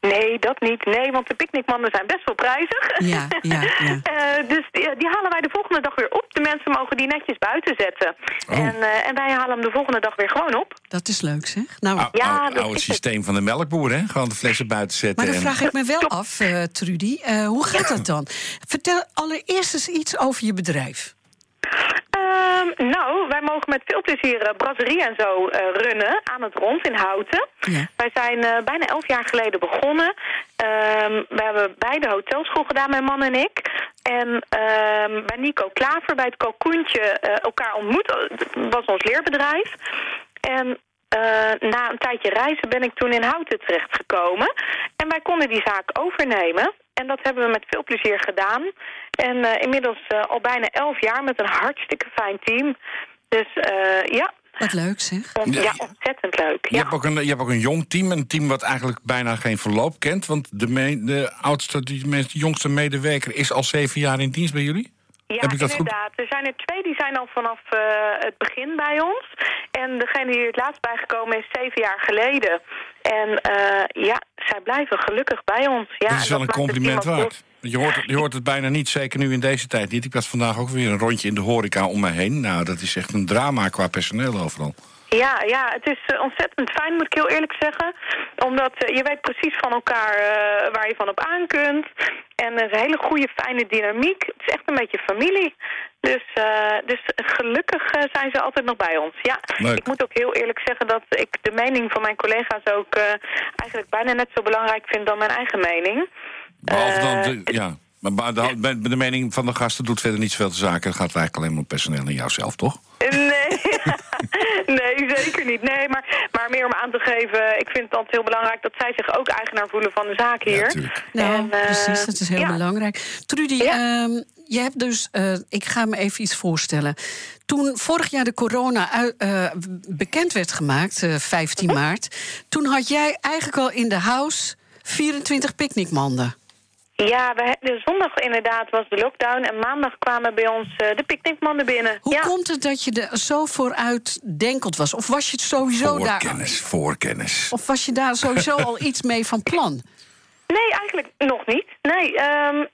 Nee, dat niet. Nee, want de picknickmannen zijn best wel prijzig.
Ja, ja, ja.
Eh, dus die, die halen wij de volgende dag weer op. De mensen mogen die netjes buiten zetten.
Oh.
En, eh, en wij halen hem de volgende dag weer gewoon op.
Dat is leuk, zeg. Nou,
Ou-
Ja,
ou-
dat
oude
is het.
systeem van de melkboer, hè? Gewoon de flessen buiten zetten.
maar dan
en-
vraag ik me wel af, eh, Trudy, eh, hoe gaat dat dan? Vertel allereerst eens iets over je bedrijf.
Ehm, nou, wij mogen met veel plezier eh, brasserie en zo eh, runnen aan het rond in Houten.
Ja.
Wij zijn eh, bijna elf jaar geleden begonnen. Ehm, we hebben beide hotelschool gedaan, mijn man en ik. En ehm, bij Nico Klaver, bij het Kalkoentje, eh, elkaar ontmoet. Dat was ons leerbedrijf. En na een tijdje reizen ben ik toen in Houten terechtgekomen. En wij konden die zaak overnemen. En dat hebben we met veel plezier gedaan. En eh, inmiddels eh, al bijna elf jaar met een hartstikke fijn team. Dus eh, ja,
Wat leuk, zeg.
Ja,
ontzettend leuk.
Je,
Ja.
hebt ook een, je hebt ook een jong team, een team wat eigenlijk bijna geen verloop kent. Want de, me- de oudste, die meest jongste medewerker is al zeven jaar in dienst bij jullie.
Ja,
Heb ik dat goed?
inderdaad. Er zijn er twee die zijn al vanaf eh, het begin bij ons. En degene die er het laatst bijgekomen is, zeven jaar geleden. En eh, ja, zij blijven gelukkig bij ons. Ja,
dat is wel
en
een compliment waard. Je hoort, het- je hoort het bijna niet, zeker nu in deze tijd niet. Ik had vandaag ook weer een rondje in de horeca om me heen. Nou, dat is echt een drama qua personeel overal.
Ja, ja, het is eh, ontzettend fijn, moet ik heel eerlijk zeggen. Omdat eh, je weet precies van elkaar waar je van op aan kunt. En er is een hele goede, fijne dynamiek. Het is echt een beetje familie. Dus, eh, dus gelukkig eh, zijn ze altijd nog bij ons. Ja,
Leuk.
ik moet ook heel eerlijk zeggen dat ik de mening van mijn collega's ook eh, eigenlijk bijna net zo belangrijk vind dan mijn eigen mening.
Behalve dan, de, ja. Maar de mening van de gasten doet verder niet zoveel te zaken. Het gaat eigenlijk alleen maar om personeel en jouzelf, toch?
Nee, nee, zeker niet. Nee, maar, maar meer om aan te geven, ik vind het altijd heel belangrijk dat zij zich ook eigenaar voelen van de zaak hier.
Ja.
Nou,
En, eh,
precies, dat is heel
ja.
belangrijk. Trudy,
Ja.
ehm, je hebt dus, eh, ik ga me even iets voorstellen. Toen vorig jaar de corona eh, bekend werd gemaakt, eh, 15
Mhm.
maart, toen had jij eigenlijk al in de house 24 picknickmanden.
Ja, we, de zondag inderdaad was de lockdown en maandag kwamen bij ons eh, de picknickmannen binnen.
Hoe
ja.
komt het dat je er zo vooruitdenkend was? Of was je het sowieso daar?
Voorkennis, voorkennis.
Of was je daar sowieso al iets mee van plan?
Nee, eigenlijk nog niet. Nee, ehm,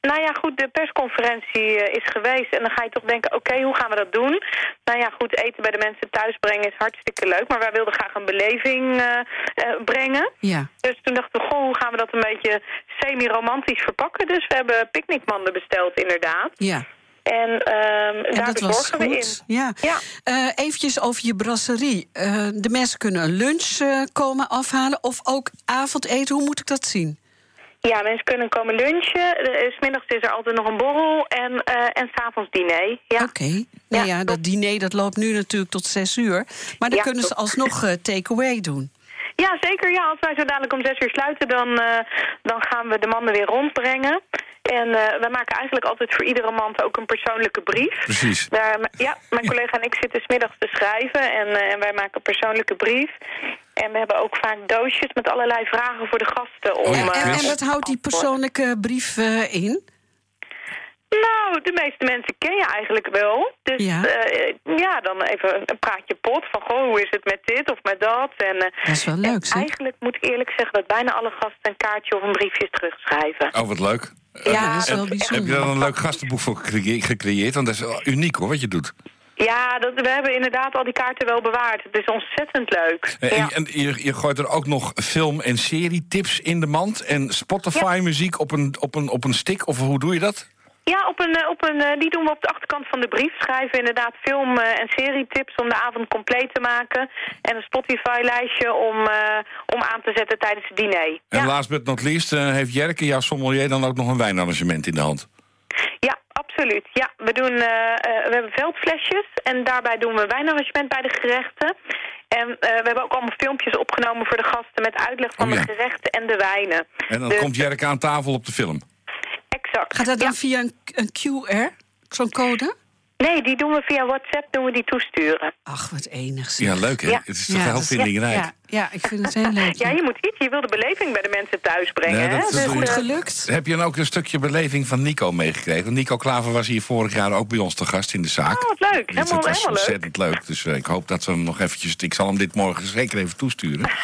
nou ja, goed, de persconferentie eh, is geweest. En dan ga je toch denken, oké, hoe gaan we dat doen? Nou ja, goed, eten bij de mensen thuis brengen is hartstikke leuk. Maar wij wilden graag een beleving uh, uh, brengen.
Ja.
Dus toen dachten we, goh, hoe gaan we dat een beetje semi-romantisch verpakken? Dus we hebben picknickmanden besteld, inderdaad.
Ja.
En, um,
en
daar
dat was
bezorgen we in.
goed. Ja.
Ja.
Uh, eventjes over je brasserie. De mensen kunnen een lunch komen afhalen of ook avondeten. Hoe moet ik dat zien?
Ja, mensen kunnen komen lunchen. S middags is er altijd nog een borrel en, uh, en s'avonds diner. Ja.
Oké. Okay. Nou ja, ja, dat diner dat loopt nu natuurlijk tot zes uur. Maar dan
Ja,
kunnen ze alsnog uh, take-away doen.
Ja, zeker. Ja, als wij zo dadelijk om zes uur sluiten, dan, uh, dan gaan we de mannen weer rondbrengen. En uh, wij maken eigenlijk altijd voor iedere mand ook een persoonlijke brief.
Precies.
Daar, ja, mijn collega en ik zitten smiddags te schrijven en, uh, en wij maken een persoonlijke brief. En we hebben ook vaak doosjes met allerlei vragen voor de gasten. Om,
Oh ja,
uh,
En, en wat houdt die persoonlijke brief uh, in?
Nou, de meeste mensen ken je eigenlijk wel. Dus
Ja.
ja, ja dan even een praatje pot van... goh, hoe is het met dit of met dat? En, uh,
Dat is wel leuk, zeg.
eigenlijk moet ik eerlijk zeggen... dat bijna alle gasten een kaartje of een briefje terugschrijven.
Oh, wat leuk.
Ja, dat is wel
dat-
Heb je
bijzonder.
daar een leuk gastenboek voor gecre- gecreëerd? Want dat is uniek hoor, wat je doet.
Ja, dat, we hebben inderdaad al die kaarten wel bewaard. Het is ontzettend leuk.
En,
ja.
en je, je gooit er ook nog film- en serietips in de mand. En Spotify-muziek op, een, op, een, op een stick, of hoe doe je dat?
Ja, op een, eh, op een, eh, die doen we op de achterkant van de brief. Schrijven inderdaad film- eh, en serietips om de avond compleet te maken. En een Spotify-lijstje om, eh, om aan te zetten tijdens het diner.
En
ja.
last but not least eh, heeft Jerke, jouw sommelier, dan ook nog een wijnarrangement in de hand.
Ja, absoluut. Ja, we, doen, eh, eh, we hebben veldflesjes en daarbij doen we wijnarrangement bij de gerechten. En eh, we hebben ook allemaal filmpjes opgenomen voor de gasten met uitleg van
Oh ja.
de gerechten en de wijnen.
En dan
Dus-
komt Jerke aan tafel op de film.
Exact.
Gaat dat dan
Ja.
via een, een QR? Zo'n code?
Nee, die doen we via WhatsApp, doen we die toesturen.
Ach, wat enig. zeg.
Ja, leuk hè?
Ja.
Het is toch
Ja,
heel vindingrijk.
Ja, ja, ik vind het heel leuk.
Ja, je moet iets. Je wil de beleving bij de mensen thuis brengen.
Nee,
hè?
dat is
Dus,
goed
gelukt.
Heb je dan ook een stukje beleving van Nico meegekregen? Want Nico Klaver was hier vorig jaar ook bij ons te gast in de zaak.
Oh, wat leuk.
Dus
Helemaal,
het was
helemaal leuk.
ontzettend leuk. Dus eh, ik hoop dat we hem nog eventjes... Ik zal hem dit morgen zeker even toesturen.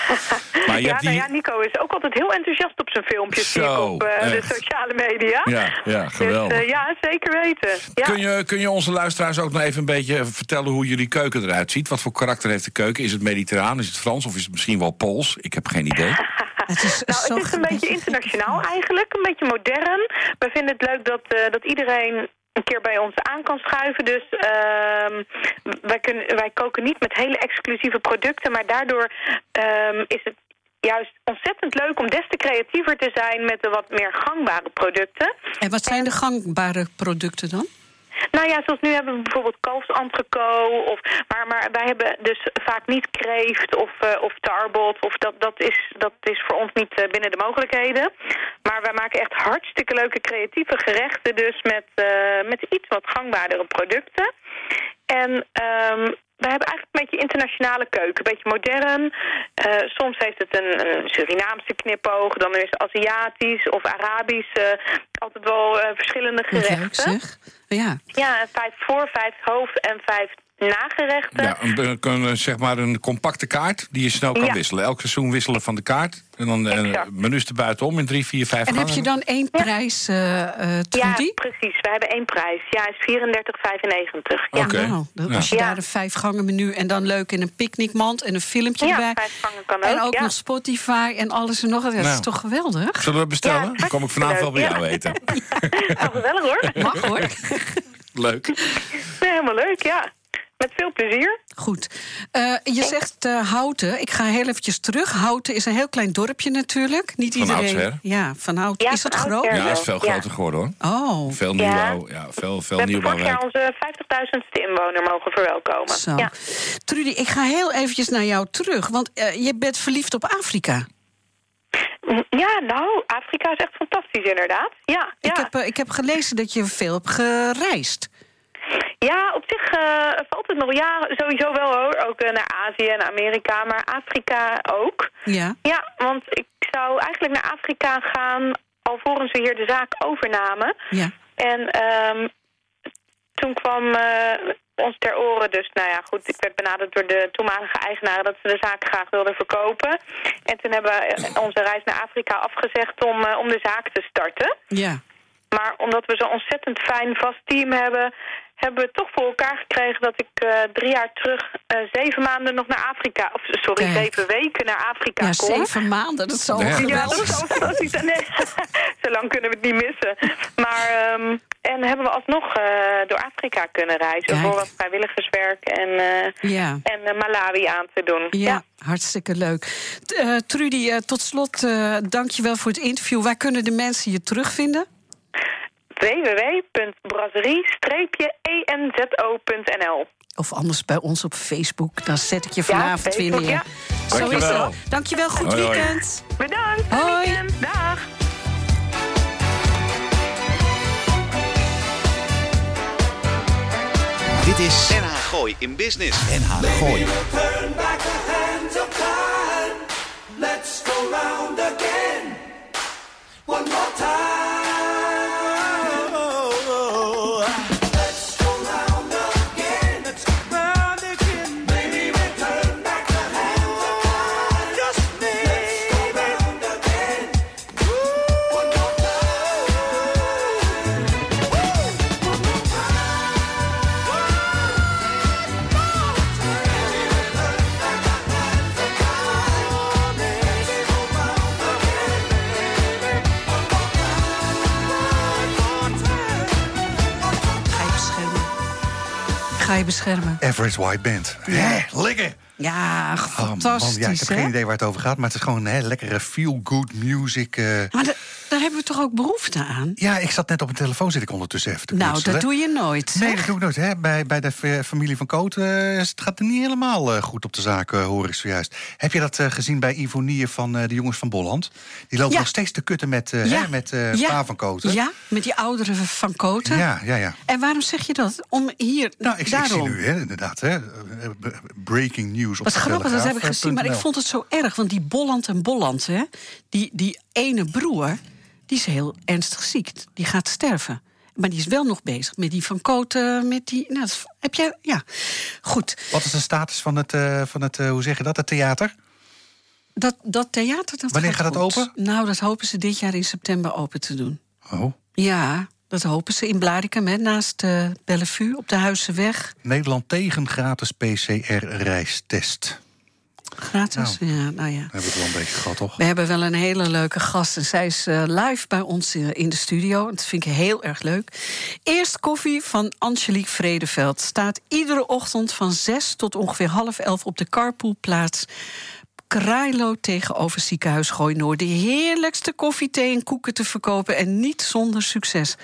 Maar je
ja,
hebt
nou
die...
ja, Nico is ook altijd heel enthousiast op zijn filmpjes op eh, de sociale media.
Ja, ja,
Dus,
geweldig.
eh, ja, zeker weten. Ja.
Kun, je, kun je onze luisteraars ook nog even een beetje vertellen hoe jullie keuken eruit ziet? Wat voor karakter heeft de keuken? Is het mediterraan, is het Frans of is het misschien wel Pools? Ik heb geen idee.
Het is
Nou, het is een beetje internationaal eigenlijk, een beetje modern. We vinden het leuk dat, eh, dat iedereen een keer bij ons aan kan schuiven. Dus ehm, wij, kunnen, wij koken niet met hele exclusieve producten, maar daardoor ehm, is het juist ontzettend leuk om des te creatiever te zijn met de wat meer gangbare producten.
En wat zijn de gangbare producten dan?
Nou ja, zoals nu hebben we bijvoorbeeld kalfsentrecot. Of, maar, maar wij hebben dus vaak niet kreeft of, eh, of tarbot. Of dat, dat, is, dat is voor ons niet eh, binnen de mogelijkheden. Maar wij maken echt hartstikke leuke creatieve gerechten. Dus met, eh, met iets wat gangbaardere producten. En ehm wij hebben eigenlijk een beetje internationale keuken. Een beetje modern. Eh, soms heeft het een, een Surinaamse knipoog. Dan is het Aziatisch of Arabisch. eh, altijd wel eh, verschillende gerechten.
leuk zeg. Ja,
Ja, vijf voor, vijf hoofd en vijf nagerechten.
Ja, een, een, zeg maar een compacte kaart die je snel kan
Ja.
wisselen. Elk seizoen wisselen van de kaart. En dan eh,
Exact.
menus erbuitenom in drie, vier, vijf
En heb je dan één prijs, eh eh
ja, precies. We hebben één prijs. Ja, is 34,95. Ja.
Oké.
Nou, dat-
Ja.
als je
Ja.
daar een vijf gangen menu en dan leuk in een picknickmand en een filmpje
Ja,
erbij.
vijf gangen kan ook.
En ook
ja.
nog Spotify en alles en nog wat. Dat is
Nou.
toch geweldig?
Zullen we bestellen?
Ja,
dan kom ik vanavond wel bij jou eten.
Nou, gezellig hoor.
Mag hoor.
Leuk.
Helemaal leuk, ja. Met veel plezier.
Goed. Eh, je zegt eh, Houten. Ik ga heel eventjes terug. Houten is een heel klein dorpje natuurlijk. Niet
Van
iedereen.
oudsher.
Ja, van Houten.
Ja,
is dat groot?
Ja, het is veel
Ja.
groter geworden hoor.
Oh,
Veel nieuwbouw. Ja, veel, veel
We jaar
nieuwbouwwijk.
onze 50.000ste inwoner mogen verwelkomen.
zo.
Ja.
Trudy, ik ga heel eventjes naar jou terug. Want eh, je bent verliefd op Afrika.
ja, nou, Afrika is echt fantastisch inderdaad. Ja, ja.
Ik, heb, ik heb gelezen dat je veel hebt gereisd.
Ja, op zich eh, valt het nog. Ja, sowieso wel hoor. Ook eh, naar Azië en Amerika, maar Afrika ook.
Ja.
Ja, want ik zou eigenlijk naar Afrika gaan alvorens we hier de zaak overnamen.
Ja.
En ehm, toen kwam eh, ons ter oren, dus nou ja, goed, ik werd benaderd door de toenmalige eigenaren dat ze de zaak graag wilden verkopen. En toen hebben we onze reis naar Afrika afgezegd om, om de zaak te starten.
Ja.
Maar omdat we zo'n ontzettend fijn vast team hebben hebben we toch voor elkaar gekregen dat ik uh, drie jaar terug uh, zeven maanden nog naar Afrika... of sorry,
Kijk.
zeven weken naar Afrika
Ja,
kom.
zeven maanden, dat is zo
Ja.
Dat is zo. Nee, zo lang kunnen we het niet missen. Maar, ehm, en hebben we alsnog eh, door Afrika kunnen reizen...
Kijk.
voor wat vrijwilligerswerk en, eh,
Ja.
en eh, Malawi aan te doen.
Ja, hartstikke leuk. Eh, Trudy, eh, tot slot, eh dank je wel voor het interview. Waar kunnen de mensen je terugvinden?
www.brasserie-enzo.nl
Of anders bij ons op Facebook. Daar zet ik je vanavond weer
Facebook,
neer.
ja.
Zo is
Dankjewel.
het. Dankjewel, goed
Hoi, hoi.
weekend.
Bedankt.
Hoi.
weekend. Dag.
Dit is NH Gooi in Business. NH Gooi.
Beschermen.
Average White Band. Hè, lekker.
Ja,
Oh, man,
fantastisch,
ja, ik heb
hè?
geen idee waar het over gaat, maar het is gewoon hè, lekkere feel-good music. eh.
Maar daar hebben we toch ook behoefte aan?
Ja, ik zat net op een telefoon, zit ik ondertussen even te
Nou,
knutselen.
dat doe je nooit.
Nee,
zeg.
dat doe ik nooit. Hè. Bij, bij de fa- familie van Koot eh, het gaat het niet helemaal eh, goed op de zaak, eh, hoor ik zojuist. Heb je dat gezien bij Ivonie van de jongens van Bolland? Die lopen
Ja.
nog steeds te kutten met,
Ja.
hè, met
Ja.
pa van Koot. hè?
Ja, met die ouderen van Koten.
ja, ja. ja.
En waarom zeg je dat? Om hier,
Nou, ik, ik
daarom.
zie nu hè, inderdaad, hè, breaking news op
Wat
de
grappig, dat heb ik gezien. Maar ik vond het zo erg, want die Bolland en Bolland, hè, die, die ene broer, die is heel ernstig ziek. Die gaat sterven. Maar die is wel nog bezig met die van Koten, met die... Nou, dat- heb jij... Ja, goed.
Wat is de status van het, eh, van het eh, hoe zeg je dat, het theater?
Dat, dat theater, dat
Wanneer gaat het
goed.
open?
Nou, dat hopen ze dit jaar in september open te doen.
Oh,
Ja, dat hopen ze in Blaricum, hè, naast uh, Bellevue, op de Huizenweg.
Nederland tegen gratis PCR-reistest.
Gratis? Ja, nou ja.
Hebben we het wel een beetje gehad, toch?
We hebben wel een hele leuke gast. En zij is eh, live bij ons in, in de studio. Dat vind ik heel erg leuk. Eerst koffie van Angelique Vredeveld. Staat iedere ochtend van 6 tot ongeveer half elf op de carpoolplaats. Krailo tegenover ziekenhuis Gooi Noord. De heerlijkste koffie, thee en koeken te verkopen. En niet zonder succes.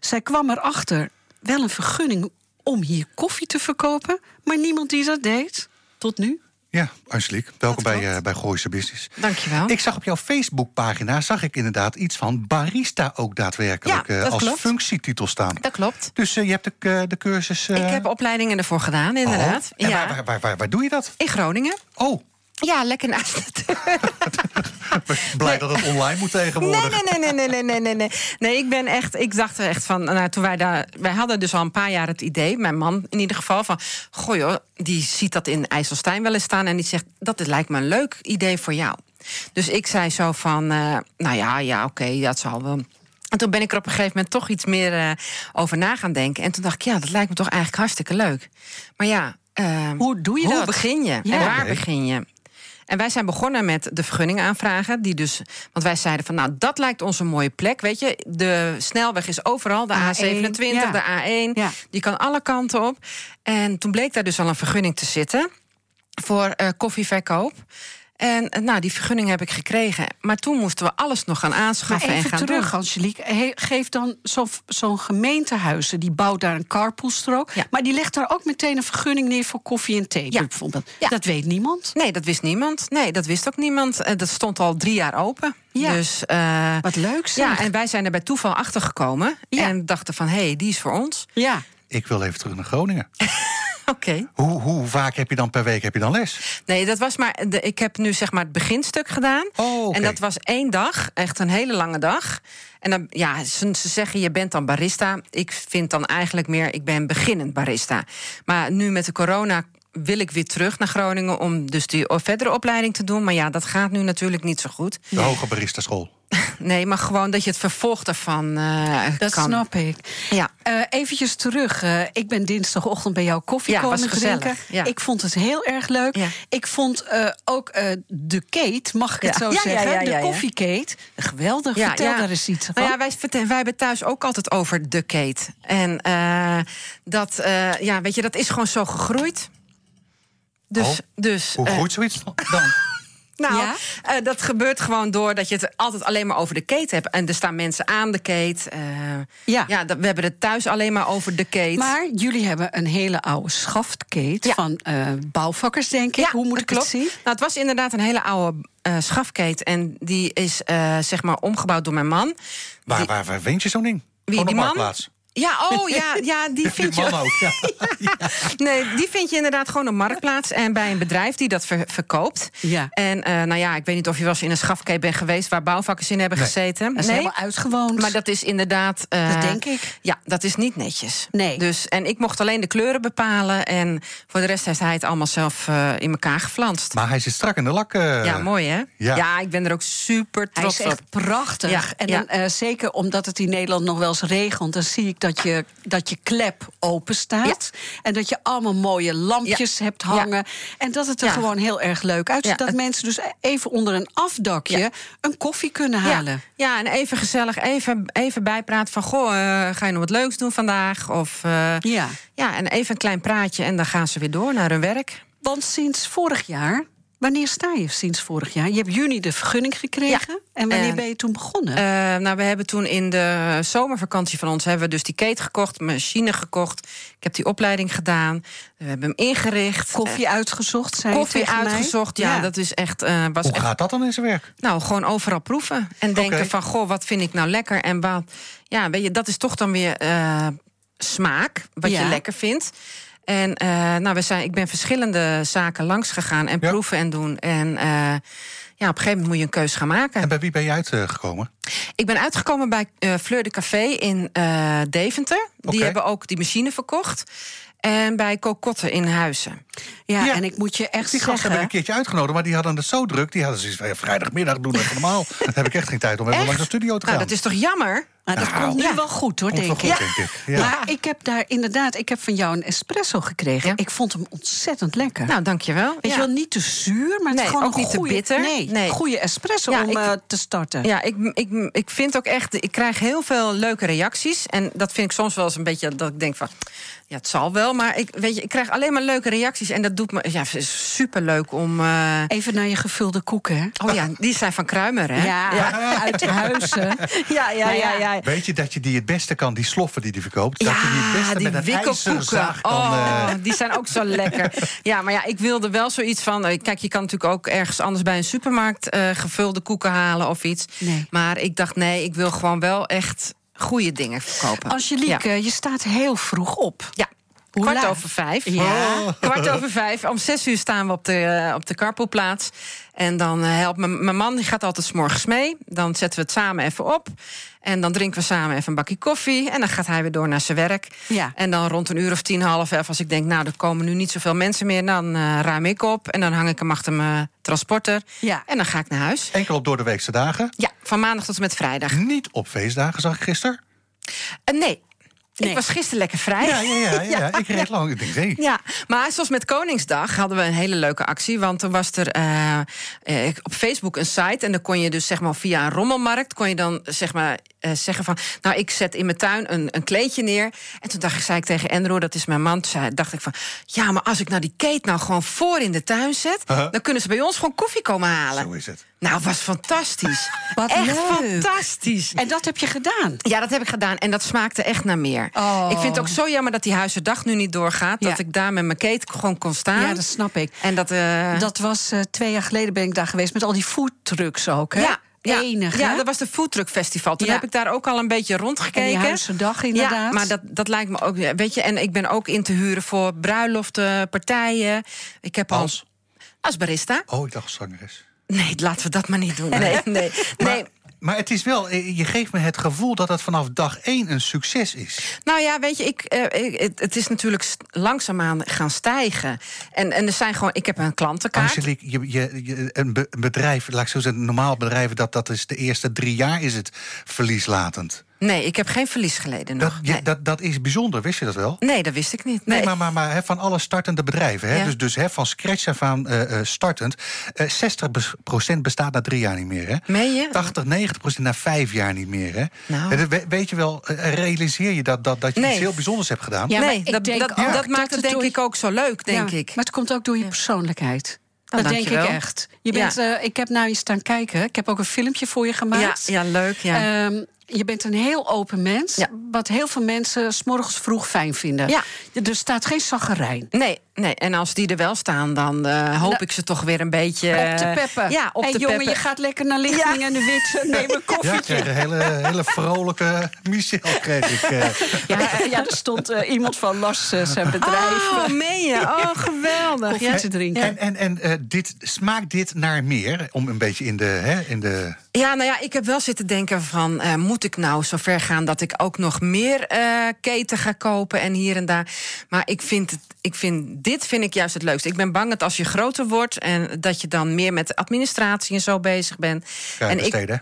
Zij kwam erachter wel een vergunning om hier koffie te verkopen. Maar niemand die dat deed. Tot nu.
Ja, Angelique, welkom bij, uh, bij Gooise Business.
Dankjewel.
Ik zag op jouw Facebookpagina zag ik inderdaad iets van barista ook daadwerkelijk
Ja,
uh,
dat
als
klopt.
functietitel staan.
Dat klopt.
Dus uh, je hebt de, de cursus.
Ik heb opleidingen ervoor gedaan, inderdaad.
Oh, en
ja.
waar, waar, waar, waar, doe je dat?
In Groningen.
Oh.
Ja, lekker naast het.
Blij nee. dat het online moet tegenwoordig.
Nee, nee, nee, nee, nee, nee, nee, nee. Nee, ik ben echt. Ik dacht er echt van. Nou, toen wij daar. Wij hadden dus al een paar jaar het idee, mijn man in ieder geval, van. Goh, joh, die ziet dat in IJsselstein wel eens staan. En die zegt: Dat lijkt me een leuk idee voor jou. Dus ik zei zo van. Uh, nou ja, ja, oké, okay, dat zal wel. En toen ben ik er op een gegeven moment toch iets meer uh, over na gaan denken. En toen dacht ik, ja, dat lijkt me toch eigenlijk hartstikke leuk. Maar ja, uh,
hoe doe je
hoe
dat?
begin je? Ja. En waar begin je? En wij zijn begonnen met de vergunning aanvragen. Die dus, want wij zeiden van, nou, dat lijkt ons een mooie plek. Weet je, de snelweg is overal. De A27, ja. de A1. Ja. Die kan alle kanten op. En toen bleek daar dus al een vergunning te zitten. Voor uh, koffieverkoop. En nou, die vergunning heb ik gekregen. Maar toen moesten we alles nog gaan aanschaffen
maar even
en gaan
terug,
doen.
Angelique. He, geef dan zo'n zo gemeentehuizen, die bouwt daar een carpoolstrook. Ja. Maar die legt daar ook meteen een vergunning neer voor koffie en thee, ja. bijvoorbeeld. Ja. Dat weet niemand.
Nee, dat wist niemand. Nee, dat wist ook niemand. Dat stond al drie jaar open.
Ja.
Dus, uh,
Wat leuk zeg.
Ja, en wij zijn er bij toeval achter gekomen. Ja. En dachten van, hé, hey, die is voor ons.
Ja.
Ik wil even terug naar Groningen.
Okay.
Hoe, hoe, vaak heb je dan per week heb je dan les?
Nee, dat was maar. De, ik heb nu zeg maar het beginstuk gedaan.
Oh, okay.
En dat was één dag, echt een hele lange dag. En dan, ja, ze, ze, zeggen je bent dan barista. Ik vind dan eigenlijk meer, ik ben beginnend barista. Maar nu met de corona wil ik weer terug naar Groningen om dus die verdere opleiding te doen. Maar ja, dat gaat nu natuurlijk niet zo goed.
De hoge barista school.
Nee, maar gewoon dat je het vervolg ervan eh
Dat
kan.
snap ik.
Ja.
Eh eventjes terug. eh, ik ben dinsdagochtend bij jou koffie
Ja,
komen
was gezellig,
drinken.
ja.
Ik vond het heel erg leuk.
Ja.
Ik vond eh, ook eh, de Kate, mag ik het zo zeggen?
ja, ja,
de
ja.
koffiekate. Geweldig.
Ja,
Vertel
ja.
daar eens iets van.
Nou ja, wij, vertel- wij hebben thuis ook altijd over de Kate. En eh, dat, eh, ja, weet je, dat is gewoon zo gegroeid. Dus,
Oh,
dus
Hoe
eh,
groeit zoiets dan?
Nou,
Ja?
eh, dat gebeurt gewoon door dat je het altijd alleen maar over de kate hebt. En er staan mensen aan de kate. eh,
Ja.
ja, dat- we hebben het thuis alleen maar over de kate.
Maar jullie hebben een hele oude schaftkate
Ja.
van eh, bouwvakkers, denk ik.
Ja,
Hoe moet ik
klopt.
het zien?
Nou, het was inderdaad een hele oude eh schafkeet. En die is eh, zeg maar omgebouwd door mijn man.
Waar,
Die-
waar, waar vind je zo'n ding?
Wie, die man? Ja, oh ja, ja die vind
man
je.
ook, ja.
Nee, die vind je inderdaad gewoon op marktplaats en bij een bedrijf die dat ver- verkoopt.
Ja.
En eh, nou ja, ik weet niet of je wel eens in een schafkeet bent geweest waar bouwvakkers in hebben
Nee.
gezeten.
Dat is helemaal uitgewoond.
Maar dat is inderdaad. eh,
Dat denk ik.
Ja, dat is niet netjes.
Nee.
Dus, en ik mocht alleen de kleuren bepalen. En voor de rest heeft hij het allemaal zelf eh, in elkaar geflanst.
Maar hij zit strak in de lak. eh.
ja, mooi hè?
ja.
ik ben er ook super
Hij
trots
is
op.
echt prachtig.
Ja,
en
ja.
dan, eh, zeker omdat het in Nederland nog wel eens regent... dan zie ik dat je, dat je klep open staat. En dat je allemaal mooie lampjes hebt hangen. En dat het er gewoon heel erg leuk uitziet. Dat mensen dus even onder een afdakje... Een koffie kunnen halen.
Ja, ja, en even gezellig, even, even bijpraten van... goh, eh, ga je nog wat leuks doen vandaag? Of, eh,
Ja.
ja, en even een klein praatje en dan gaan ze weer door naar hun werk.
Want sinds vorig jaar... Wanneer sta je sinds vorig jaar? Je hebt juni de vergunning gekregen. En wanneer
En-
ben je toen begonnen?
Eh, nou, we hebben toen in de zomervakantie van ons... hebben we dus die keten gekocht, machine gekocht. Ik heb die opleiding gedaan. We hebben hem ingericht.
koffie uitgezocht, zei
Eh, koffie
tegen mij?
uitgezocht, ja, dat is echt... eh, was
Hoe
echt
gaat dat dan in zijn werk?
Nou, gewoon overal proeven. En denken van, goh, wat vind ik nou lekker? En wat, ja, weet je, dat is toch dan weer eh, smaak, wat
Ja.
je lekker vindt. En eh, nou, we zijn, ik ben verschillende zaken langs gegaan en
Ja.
proeven en doen. En eh, ja, op een gegeven moment moet je een keus gaan maken.
En bij wie ben je uitgekomen?
Ik ben uitgekomen bij eh, Fleur de Café in eh, Deventer. Die hebben ook die machine verkocht. En bij Cocotte in Huizen.
Ja,
Ja.
en ik moet je echt
Die gasten
zeggen...
hebben een keertje uitgenodigd, maar die hadden het zo druk. Die hadden zoiets van, ja, vrijdagmiddag doen we het normaal. Dan heb ik echt geen tijd om even langs de studio te gaan.
Nou, dat is toch jammer?
Maar dat
Nou,
komt nu
ja.
wel goed, hoor,
Komt wel
denk
goed,
ik.
denk ik. Ja.
Maar ik heb daar inderdaad, ik heb van jou een espresso gekregen.
Ja.
Ik vond hem ontzettend lekker.
Nou, dankjewel.
Weet
Ja.
je wel, niet te zuur, maar het
Nee,
is gewoon
ook
een
niet te bitter.
Nee,
Nee.
goede espresso
Ja,
om
ik-
eh, te starten.
Ja, ik, ik, ik vind ook echt, ik krijg heel veel leuke reacties. En dat vind ik soms wel eens een beetje dat ik denk van, ja, het zal wel. Maar ik, weet je, ik krijg alleen maar leuke reacties. En dat doet me, ja, het is superleuk om. eh,
Even naar je gevulde koeken, hè?
oh ja, die zijn van Kruimer, hè?
Ja, uit huizen.
ja, ja,
Nou
ja.
ja.
Ja.
Weet je dat je die het beste kan, die sloffen die die verkoopt? dat je die het
Ja,
beste
die
met een ijzerzaag kan...
Oh,
eh,
die zijn ook zo lekker. Ja, maar ja, ik wilde wel zoiets van... eh, Kijk, je kan natuurlijk ook ergens anders bij een supermarkt... eh, gevulde koeken halen of iets.
Nee.
Maar ik dacht, nee, ik wil gewoon wel echt goede dingen verkopen.
Angelique,
Ja.
je staat heel vroeg op.
Ja. Kwart over vijf.
Ja.
Kwart over vijf. Om zes uur staan we op de, eh, op de carpoolplaats. En dan eh, helpt mijn mijn man, die gaat altijd 's morgens mee. Dan zetten we het samen even op. En dan drinken we samen even een bakje koffie. En dan gaat hij weer door naar zijn werk.
Ja.
En dan rond een uur of tien, half elf, als ik denk... nou, er komen nu niet zoveel mensen meer, dan eh, ruim ik op. En dan hang ik hem achter mijn transporter.
Ja.
En dan ga ik naar huis.
Enkel op door de weekse dagen.
Ja, van maandag tot en met vrijdag.
Niet op feestdagen, zag ik gisteren.
Eh, nee.
Nee.
ik was gisteren lekker vrij.
Ja, ja, ja, ja. Ik reed lang. Ik denk, nee.
Ja, maar zoals met Koningsdag hadden we een hele leuke actie. Want toen was er eh, op Facebook een site. En dan kon je dus zeg maar via een rommelmarkt. kon je dan zeg maar eh, zeggen van. Nou, ik zet in mijn tuin een, een kleedje neer. En toen dacht ik, zei ik tegen Andrew, dat is mijn man. Toen dacht ik van. Ja, maar als ik nou die keet nou gewoon voor in de tuin zet.
Uh-huh.
dan kunnen ze bij ons gewoon koffie komen halen.
Zo is het.
Nou, het was fantastisch.
Wat
echt
leuk.
fantastisch.
En dat heb je gedaan.
Ja, dat heb ik gedaan. En dat smaakte echt naar meer.
Oh.
Ik vind het ook zo jammer dat die Huizendag nu niet doorgaat.
Ja.
Dat ik daar met mijn keten gewoon kon staan.
Ja, dat snap ik.
En dat... eh,
Dat was eh, twee jaar geleden ben ik daar geweest met al die foodtrucks ook, hè?
ja, ja,
Enig,
Ja, dat was de Foodtruck Festival. Toen
Ja.
heb ik daar ook al een beetje
En
rondgekeken.
die Huizendag inderdaad.
Ja, maar dat, dat lijkt me ook... Weet je, en ik ben ook in te huren voor bruiloften, partijen. Ik heb al...
Als?
Als barista.
Oh, ik dacht zangeres.
Nee, laten we dat maar niet doen. Nee, nee, nee.
Maar het is wel, eh, je geeft me het gevoel dat het vanaf dag één een succes is.
Nou ja, weet je, ik, eh, het, is natuurlijk langzaamaan gaan stijgen. En, en er zijn gewoon, ik heb een klantenkaart.
Angelique, je, je, je- een, be- een bedrijf, laat ik zo zeggen, een normaal bedrijf, dat, dat is de eerste drie jaar is het verlieslatend.
Nee, ik heb geen verlies geleden
Dat,
nog.
je-
nee.
dat, dat is bijzonder, wist je dat wel?
nee, dat wist ik niet.
Nee,
Nee,
maar, maar, maar hè, van alle startende bedrijven, hè,
Ja.
dus, dus hè, van scratch af aan eh, eh, startend, eh 60% bestaat na drie jaar niet meer. Hè?
Meen je?
80, 90% na vijf jaar niet meer. Hè?
Nou.
Dat we- weet je wel, realiseer je dat, dat, dat je
Nee.
iets heel bijzonders hebt gedaan?
Ja,
nee, dat, dat, dat maakt
dat
het denk ik ook zo leuk, denk
Ja,
ik.
Maar het komt ook door je persoonlijkheid. Dat denk ik echt. Je
Ja.
bent, eh, ik heb naar je staan kijken. Ik heb ook een filmpje voor je
ja,
gemaakt.
ja, leuk. Ja.
Ehm, je bent een heel open mens.
Ja.
Wat heel veel mensen s'morgens vroeg fijn vinden.
Ja.
Er staat geen zaggerijn.
nee, nee, en als die er wel staan, dan eh, hoop
Nou,
ik ze toch weer een beetje...
op de peppen.
Ja, op
hey,
de
jongen,
peppen.
je gaat lekker naar Lichting en de Witte. Neem een
Ja, ik
koffietje.
kreeg een hele, hele vrolijke Michel. Kreeg ik, eh.
Ja, ja, er stond eh, iemand van eh, zijn bedrijf
Oh,
eh,
meen je? Oh, geweldig.
koffie
Ja.
te drinken.
En, en, en eh, dit, smaakt dit naar meer? Om een beetje in de... Hè, in de
Ja, nou ja, ik heb wel zitten denken van... eh, moet ik nou zo ver gaan dat ik ook nog meer eh, keten ga kopen en hier en daar. Maar ik vind, het, ik vind dit vind ik juist het leukste. Ik ben bang dat als je groter wordt... en dat je dan meer met administratie en zo bezig bent.
ja,
en ik.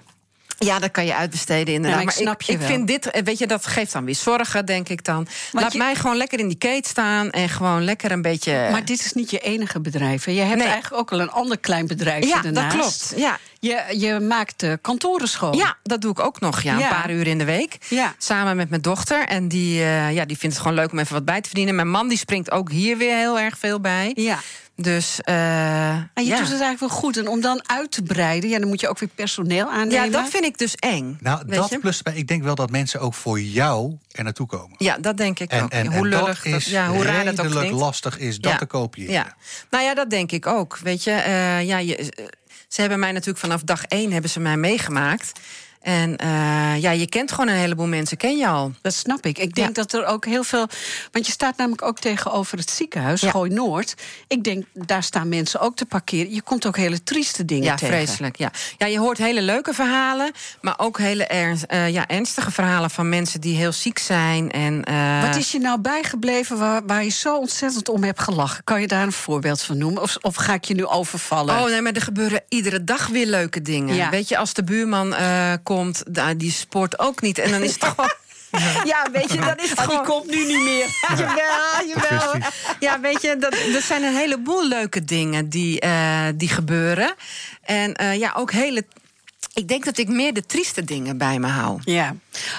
Ja, dat kan je uitbesteden inderdaad.
Ja, maar ik snap je
ik, vind dit, eh, weet je, dat geeft dan weer zorgen, denk ik dan. Laat
je-
mij gewoon lekker in die kate staan... en gewoon lekker een beetje...
Maar dit is niet je enige bedrijf. hè? Je hebt
Nee.
eigenlijk ook al een ander klein bedrijfje
ja, dat klopt. Ja.
Je, je maakt de kantoren schoon.
Ja, dat doe ik ook nog. Ja, een paar uur in de week.
Ja.
Samen met mijn dochter. En die, eh, ja, die vindt het gewoon leuk om even wat bij te verdienen. Mijn man die springt ook hier weer heel erg veel bij.
ja.
Dus eh,
En je
ja.
doet het eigenlijk wel goed. En om dan uit te breiden, ja, dan moet je ook weer personeel aannemen.
ja, dat vind ik dus eng.
Nou, dat
je?
plus bij, ik denk wel dat mensen ook voor jou er naartoe komen.
Ja, dat denk ik
En,
ook.
en,
hoe
en
lullig
dat is
ja, hoe raar dat ook klinkt.
lastig is dat
Ja.
te kopiëren.
Ja, nou ja, dat denk ik ook. Weet je, eh, ja, je, eh, ze hebben mij natuurlijk vanaf dag één hebben ze mij meegemaakt. En eh, ja, je kent gewoon een heleboel mensen, ken je al.
Dat snap ik. Ik denk
Ja.
dat er ook heel veel. Want je staat namelijk ook tegenover het ziekenhuis,
Ja.
Gooi Noord. Ik denk, daar staan mensen ook te parkeren. Je komt ook hele trieste dingen
Ja,
tegen.
vreselijk. Ja. ja, je hoort hele leuke verhalen, maar ook hele ernst, eh, ja, ernstige verhalen van mensen die heel ziek zijn. En, eh,
Wat is je nou bijgebleven waar, waar je zo ontzettend om hebt gelachen? Kan je daar een voorbeeld van noemen? Of, of ga ik je nu overvallen?
Oh nee, maar er gebeuren iedere dag weer leuke dingen.
Ja.
Weet je, als de buurman komt, da- die sport ook niet. En dan is het toch wel. Ja, weet je, dan is het
Ah, die
gewoon...
komt nu niet meer.
Jawel, jawel.
Kwestie.
Ja, weet je, dat, er zijn een heleboel leuke dingen die, eh, die gebeuren. En eh, ja, ook hele... Ik denk dat ik meer de trieste dingen bij me hou.
Ja.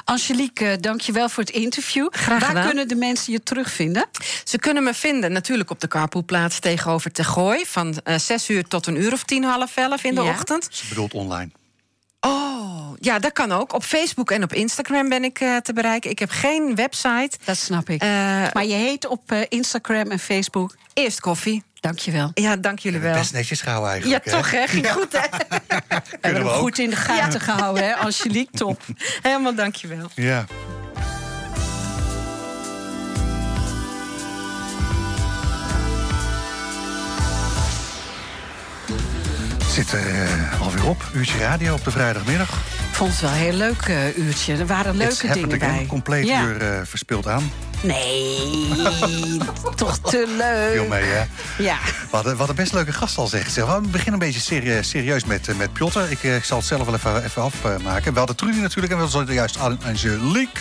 Angelique, eh, dank je wel voor het interview.
Graag
Waar kunnen de mensen je terugvinden?
Ze kunnen me vinden natuurlijk op de carpoolplaats tegenover Tegooi... van eh 6 uur tot een uur of tien, half elf in de
Ja.
ochtend.
Ze bedoelt online.
Oh, ja, dat kan ook. Op Facebook en op Instagram ben ik eh, te bereiken. Ik heb geen website.
Dat snap ik.
Eh,
maar je heet op eh, Instagram en Facebook.
Eerst koffie.
Dank je wel.
Ja, dank jullie wel.
Best netjes gehouden
Ja,
eigenlijk. hè?
toch, hè? Ging goed, hè?
We hebben
we
hem
ook.
goed in de gaten gehouden, hè? Angelique, top.
Helemaal dank je wel.
Ja. Zit er eh, alweer op. Uurtje radio op de vrijdagmiddag.
Ik vond het wel een heel leuk eh, uurtje. Er waren
It's
leuke
happened
dingen bij.
Compleet
Ja.
uur eh, verspild aan.
Nee, toch te leuk.
Viel mee, hè?
Ja.
Hadden, we hadden best leuke gast al zeggen. Zeg, We beginnen een beetje serie- serieus met, eh, met Piotr. Ik, ik zal het zelf wel even, even afmaken. We hadden Trudy natuurlijk en we hadden juist An- Angelique.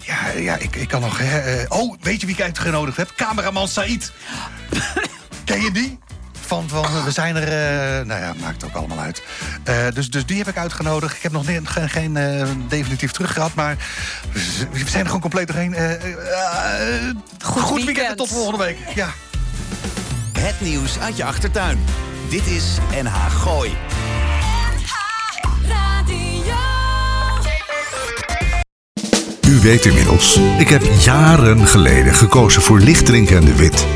Ja, ja ik, ik kan nog... hè, oh, weet je wie ik uitgenodigd heb? Cameraman Said. Ken je die? Van, van we zijn er... eh, nou ja, maakt ook allemaal uit. Eh, dus, dus die heb ik uitgenodigd. Ik heb nog niet, geen, geen eh, definitief terug gehad, maar we zijn er gewoon compleet doorheen. Goed weekend.
weekend.
en tot volgende week. Ja.
Het nieuws uit je achtertuin. Dit is NH Gooi.
U weet inmiddels, ik heb jaren geleden gekozen voor Lichtdrinken en de Wit.